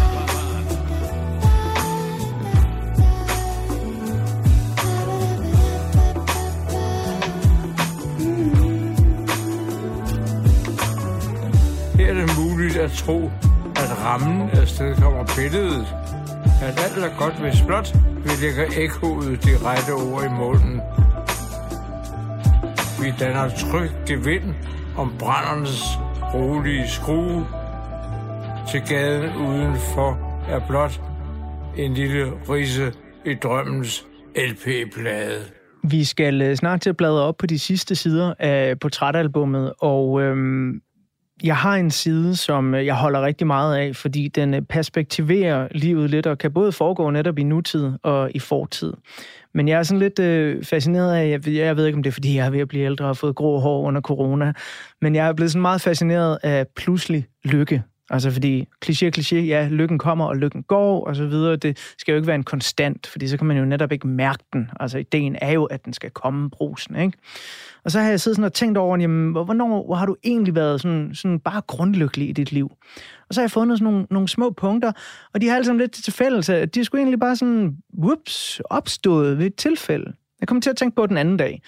Speaker 13: Her er det muligt at tro, at rammen afsted kommer billedet. At alt er godt, hvis blot vi lægger ekkoet de rette ord i munden. Vi danner tryg gevind om brændernes rolige skrue. Til gaden udenfor er blot en lille rise i drømmens LP-plade.
Speaker 1: Vi skal øh, snart til at bladre op på de sidste sider af portrætalbummet, og øhm, jeg har en side, som øh, jeg holder rigtig meget af, fordi den øh, perspektiverer livet lidt, og kan både foregå netop i nutid og i fortid. Men jeg er sådan lidt øh, fascineret af, jeg, jeg ved ikke, om det er, fordi jeg er ved at blive ældre og har fået grå hår under corona, men jeg er blevet sådan meget fascineret af pludselig lykke. Altså fordi, kliché, kliché, ja, lykken kommer, og lykken går, og så videre. Det skal jo ikke være en konstant, fordi så kan man jo netop ikke mærke den. Altså ideen er jo, at den skal komme brusen, ikke? Og så har jeg siddet sådan og tænkt over, jamen, hvor- hvornår hvor har du egentlig været sådan, sådan bare grundlykkelig i dit liv? Og så har jeg fundet sådan nogle, nogle små punkter, og de har alle sammen lidt til fælles, at de skulle egentlig bare sådan, whoops, opstået ved et tilfælde. Jeg kom til at tænke på den anden dag.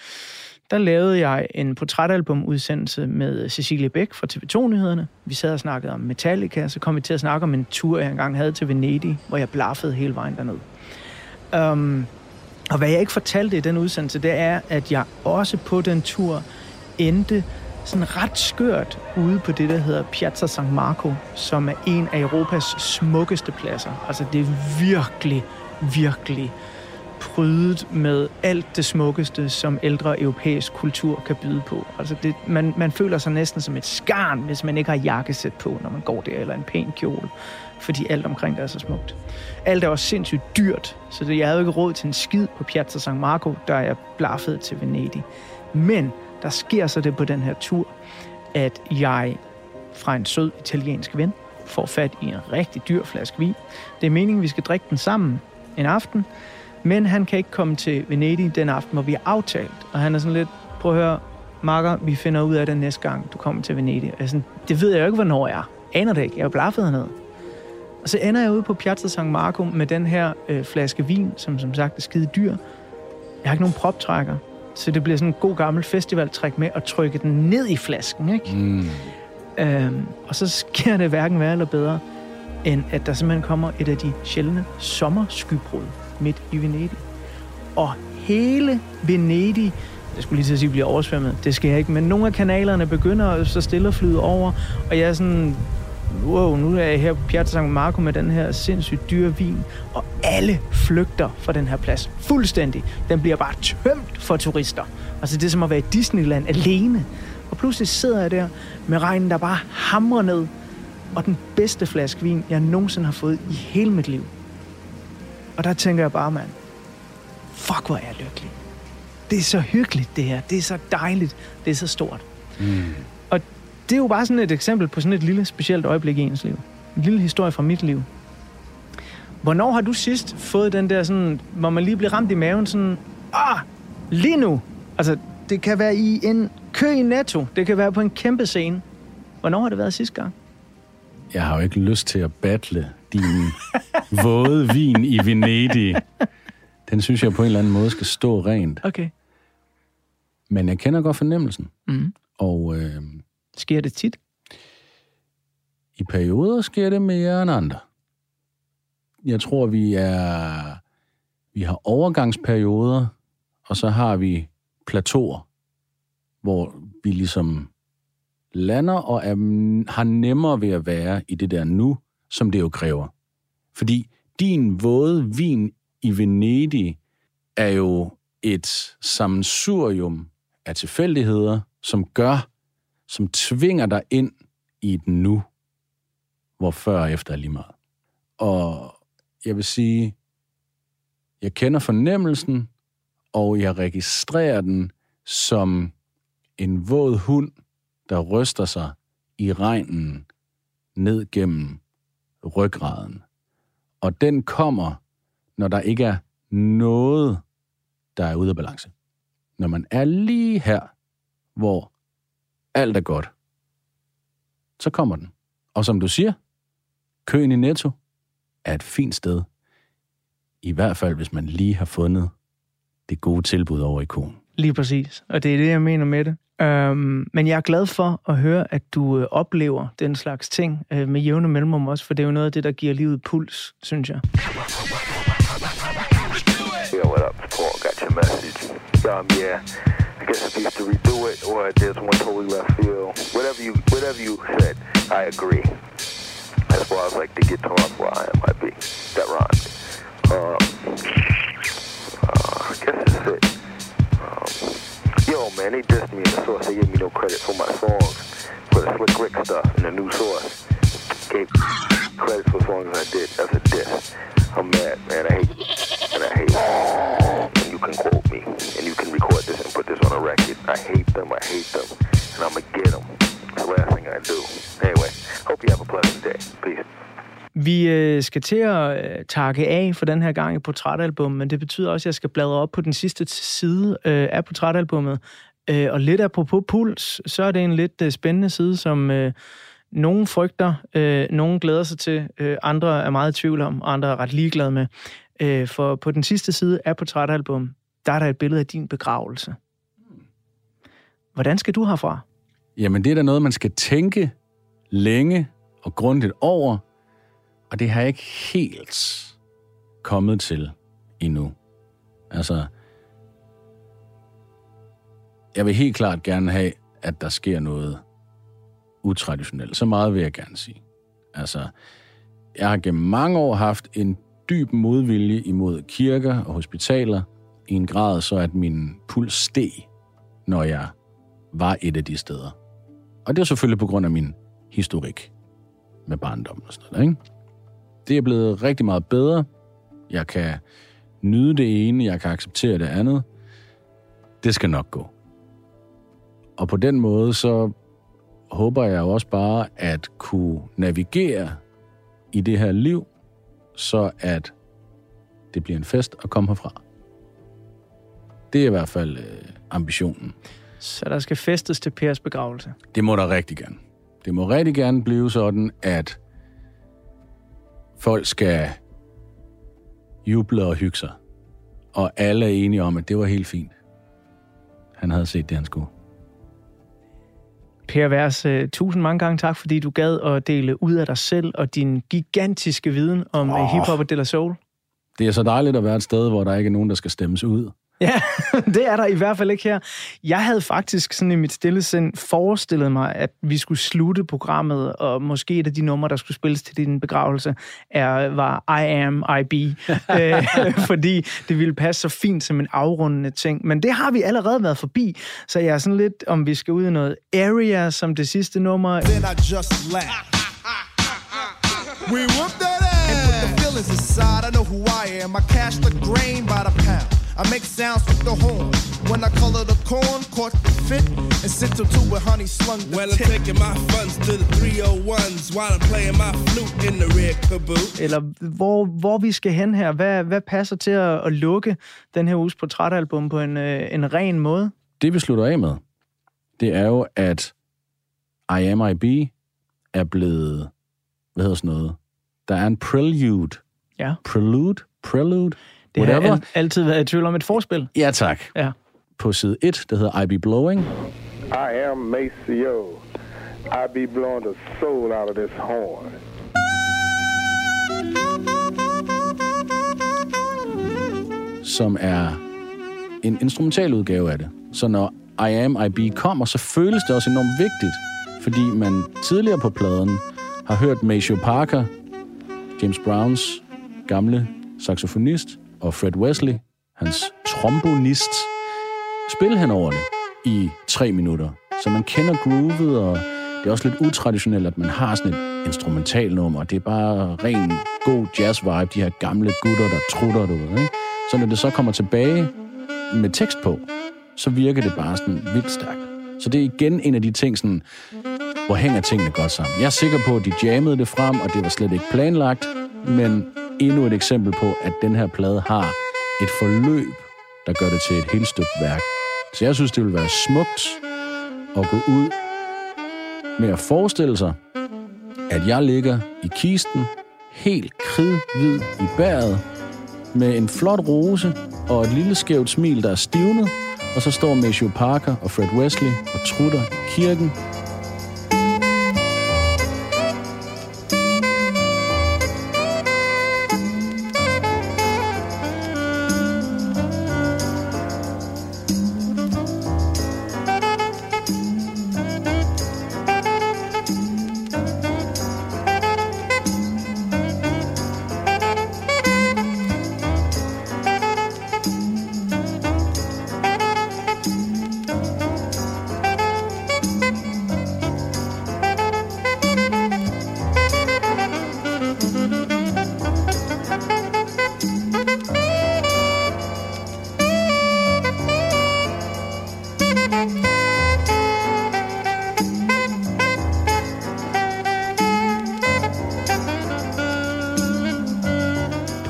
Speaker 1: Der lavede jeg en portrætalbum-udsendelse med Cecilie Bæk fra TV2-nyhederne. Vi sad og snakkede om Metallica, så kom vi til at snakke om en tur, jeg engang havde til Venedig, hvor jeg blaffede hele vejen derned. Um, og hvad jeg ikke fortalte i den udsendelse, det er, at jeg også på den tur endte sådan ret skørt ude på det, der hedder Piazza San Marco, som er en af Europas smukkeste pladser. Altså det er virkelig, virkelig prydet med alt det smukkeste, som ældre europæisk kultur kan byde på. Altså det, man, man føler sig næsten som et skarn, hvis man ikke har jakkesæt på, når man går der, eller en pæn kjole, fordi alt omkring det er så smukt. Alt er også sindssygt dyrt, så det, jeg havde jo ikke råd til en skid på Piazza San Marco, der jeg blaffede til Venedig. Men der sker så det på den her tur, at jeg fra en sød italiensk ven får fat i en rigtig dyr flaske vin. Det er meningen, vi skal drikke den sammen en aften, men han kan ikke komme til Venedig den aften, hvor vi har aftalt. Og han er sådan lidt, prøv at høre, Marker, vi finder ud af det næste gang, du kommer til Venedig. Og jeg sådan, det ved jeg jo ikke, hvornår jeg er. Aner det ikke. Jeg er jo blaffet hernede. Og så ender jeg ude på Piazza San Marco med den her øh, flaske vin, som som sagt er skide dyr. Jeg har ikke nogen proptrækker, så det bliver sådan en god gammel festivaltræk med at trykke den ned i flasken, ikke?
Speaker 6: Mm.
Speaker 1: Øhm, og så sker det hverken værre eller bedre, end at der simpelthen kommer et af de sjældne sommerskybrud midt i Venedig. Og hele Venedig, jeg skulle lige til at sige, bliver oversvømmet, det sker ikke, men nogle af kanalerne begynder så stille at flyde over, og jeg er sådan, wow, nu er jeg her på Piazza San Marco med den her sindssygt dyre vin, og alle flygter fra den her plads. Fuldstændig. Den bliver bare tømt for turister. Altså det er som at være i Disneyland alene. Og pludselig sidder jeg der med regnen, der bare hamrer ned, og den bedste flaske vin, jeg nogensinde har fået i hele mit liv. Og der tænker jeg bare, mand, fuck hvor er jeg lykkelig. Det er så hyggeligt det her. Det er så dejligt. Det er så stort.
Speaker 6: Mm.
Speaker 1: Og det er jo bare sådan et eksempel på sådan et lille specielt øjeblik i ens liv. En lille historie fra mit liv. Hvornår har du sidst fået den der sådan, hvor man lige bliver ramt i maven sådan, ah, lige nu. Altså, det kan være i en kø i Netto. Det kan være på en kæmpe scene. Hvornår har det været sidste gang?
Speaker 6: Jeg har jo ikke lyst til at battle din våde vin i Venedig. Den synes jeg på en eller anden måde skal stå rent.
Speaker 1: Okay.
Speaker 6: Men jeg kender godt fornemmelsen.
Speaker 1: Mm.
Speaker 6: Og øh,
Speaker 1: Sker det tit?
Speaker 6: i perioder sker det mere end andre. Jeg tror, vi er... Vi har overgangsperioder, og så har vi plateauer, hvor vi ligesom lander og er, har nemmere ved at være i det der nu, som det jo kræver. Fordi din våde vin i Venedig er jo et sammensurium af tilfældigheder, som gør, som tvinger dig ind i et nu, hvor før og efter er lige meget. Og jeg vil sige, jeg kender fornemmelsen, og jeg registrerer den som en våd hund, der ryster sig i regnen ned gennem ryggraden. Og den kommer, når der ikke er noget, der er ude af balance. Når man er lige her, hvor alt er godt, så kommer den. Og som du siger, køen i Netto er et fint sted. I hvert fald, hvis man lige har fundet det gode tilbud over i konen.
Speaker 1: Lige præcis. Og det er det, jeg mener med det. Øhm, men jeg er glad for at høre, at du øh, oplever den slags ting øh, med jævne mellemrum også, for det er jo noget af det, der giver livet puls, synes jeg.
Speaker 20: Yeah, what up? Paul, got your message. Um, yeah, I guess if you used to redo it, or there's one totally left field. Whatever you, whatever you said, I agree. As far as like the guitar where I might be that rhymed. Um, uh, I guess that's it. Um, yo, man, they dissed me in the source. They gave me no credit for my songs, for the Slick Rick stuff in the new source. Gave credit for songs I did. That's a diss. I'm mad, man. I hate and I hate and you can quote me and you can record this and put this on a record. I hate them, I hate them, and I'm gonna get them. It's the last thing I do. Anyway, hope you have a pleasant day. Peace.
Speaker 1: Vi øh, skal til at øh, takke af for den her gang i portrætalbum, men det betyder også, at jeg skal bladre op på den sidste side øh, af portrætalbummet. Øh, og lidt apropos puls, så er det en lidt øh, spændende side, som øh, nogen frygter, øh, nogen glæder sig til, øh, andre er meget i tvivl om, og andre er ret ligeglade med. Øh, for på den sidste side af portrætalbum, der er der et billede af din begravelse. Hvordan skal du herfra?
Speaker 6: Jamen, det er da noget, man skal tænke længe og grundigt over, og det har jeg ikke helt kommet til endnu. Altså, jeg vil helt klart gerne have, at der sker noget utraditionelt. Så meget vil jeg gerne sige. Altså, jeg har gennem mange år haft en dyb modvilje imod kirker og hospitaler i en grad, så at min puls steg, når jeg var et af de steder. Og det er selvfølgelig på grund af min historik med barndommen og sådan noget, ikke? Det er blevet rigtig meget bedre. Jeg kan nyde det ene, jeg kan acceptere det andet. Det skal nok gå. Og på den måde, så håber jeg også bare at kunne navigere i det her liv, så at det bliver en fest at komme herfra. Det er i hvert fald øh, ambitionen.
Speaker 1: Så der skal festes til Pers begravelse.
Speaker 6: Det må der rigtig gerne. Det må rigtig gerne blive sådan, at folk skal juble og hygge sig. Og alle er enige om, at det var helt fint. Han havde set det, han skulle.
Speaker 1: Per Vers, uh, tusind mange gange tak, fordi du gad at dele ud af dig selv og din gigantiske viden om oh. hiphop og de la soul.
Speaker 6: Det er så dejligt at være et sted, hvor der ikke er nogen, der skal stemmes ud.
Speaker 1: Ja, det er der i hvert fald ikke her. Jeg havde faktisk sådan i mit stille sind forestillet mig, at vi skulle slutte programmet, og måske et af de numre, der skulle spilles til din begravelse, er, var I Am IB, øh, fordi det ville passe så fint som en afrundende ting. Men det har vi allerede været forbi, så jeg er sådan lidt, om vi skal ud i noget Area som det sidste nummer.
Speaker 2: Then I just laugh. We whoop that ass. And put the feelings aside, I know who I am. I cash the grain by the pound. I make sounds with the horn. When I color the corn, caught the fit, and sent them to with honey slung the
Speaker 4: Well, I'm taking my funds to the 301s while I'm playing my flute in the red caboose.
Speaker 1: Eller hvor, hvor vi skal hen her. Hvad, hvad passer til at, at lukke den her uges portrætalbum på en, øh, en ren måde?
Speaker 6: Det vi slutter af med, det er jo, at I Am IB er blevet, hvad hedder sådan noget, der er en prelude.
Speaker 1: Ja.
Speaker 6: Prelude? Prelude?
Speaker 1: Det har
Speaker 6: Whatever.
Speaker 1: al- altid været i tvivl om et forspil.
Speaker 6: Ja, tak.
Speaker 1: Ja.
Speaker 6: På side 1, der hedder I Be Blowing.
Speaker 21: I am Maceo. I be blowing the soul out of this horn.
Speaker 6: som er en instrumental udgave af det. Så når I Am IB kommer, så føles det også enormt vigtigt, fordi man tidligere på pladen har hørt Maceo Parker, James Browns gamle saxofonist, og Fred Wesley, hans trombonist, spille hen over det i tre minutter. Så man kender groovet, og det er også lidt utraditionelt, at man har sådan et instrumentalnummer. Det er bare ren god jazz-vibe, de her gamle gutter, der trutter, du ved, ikke? Så når det så kommer tilbage med tekst på, så virker det bare sådan vildt stærkt. Så det er igen en af de ting, sådan, hvor hænger tingene godt sammen. Jeg er sikker på, at de jammede det frem, og det var slet ikke planlagt, men endnu et eksempel på, at den her plade har et forløb, der gør det til et helt stykke værk. Så jeg synes, det ville være smukt at gå ud med at forestille sig, at jeg ligger i kisten, helt kridhvid i bæret, med en flot rose og et lille skævt smil, der er stivnet, og så står Matthew Parker og Fred Wesley og trutter i kirken.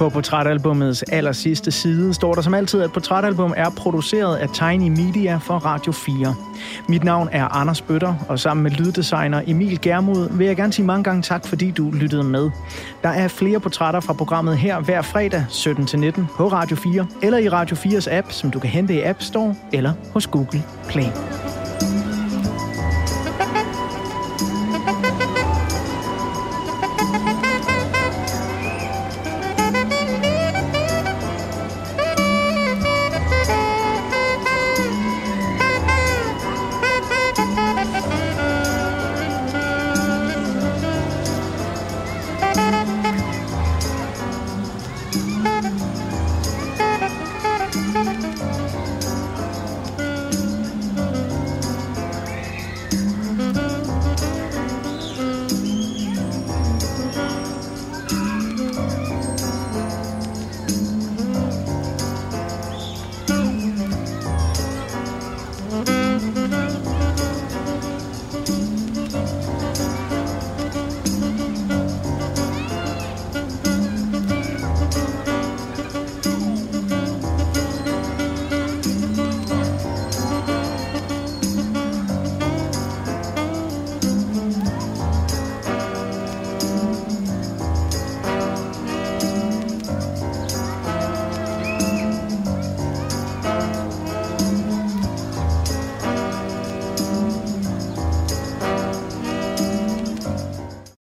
Speaker 1: På portrætalbumets aller sidste side står der som altid, at portrætalbum er produceret af Tiny Media for Radio 4. Mit navn er Anders Bøtter, og sammen med lyddesigner Emil Germod vil jeg gerne sige mange gange tak, fordi du lyttede med. Der er flere portrætter fra programmet her hver fredag 17-19 på Radio 4, eller i Radio 4's app, som du kan hente i App Store eller hos Google Play.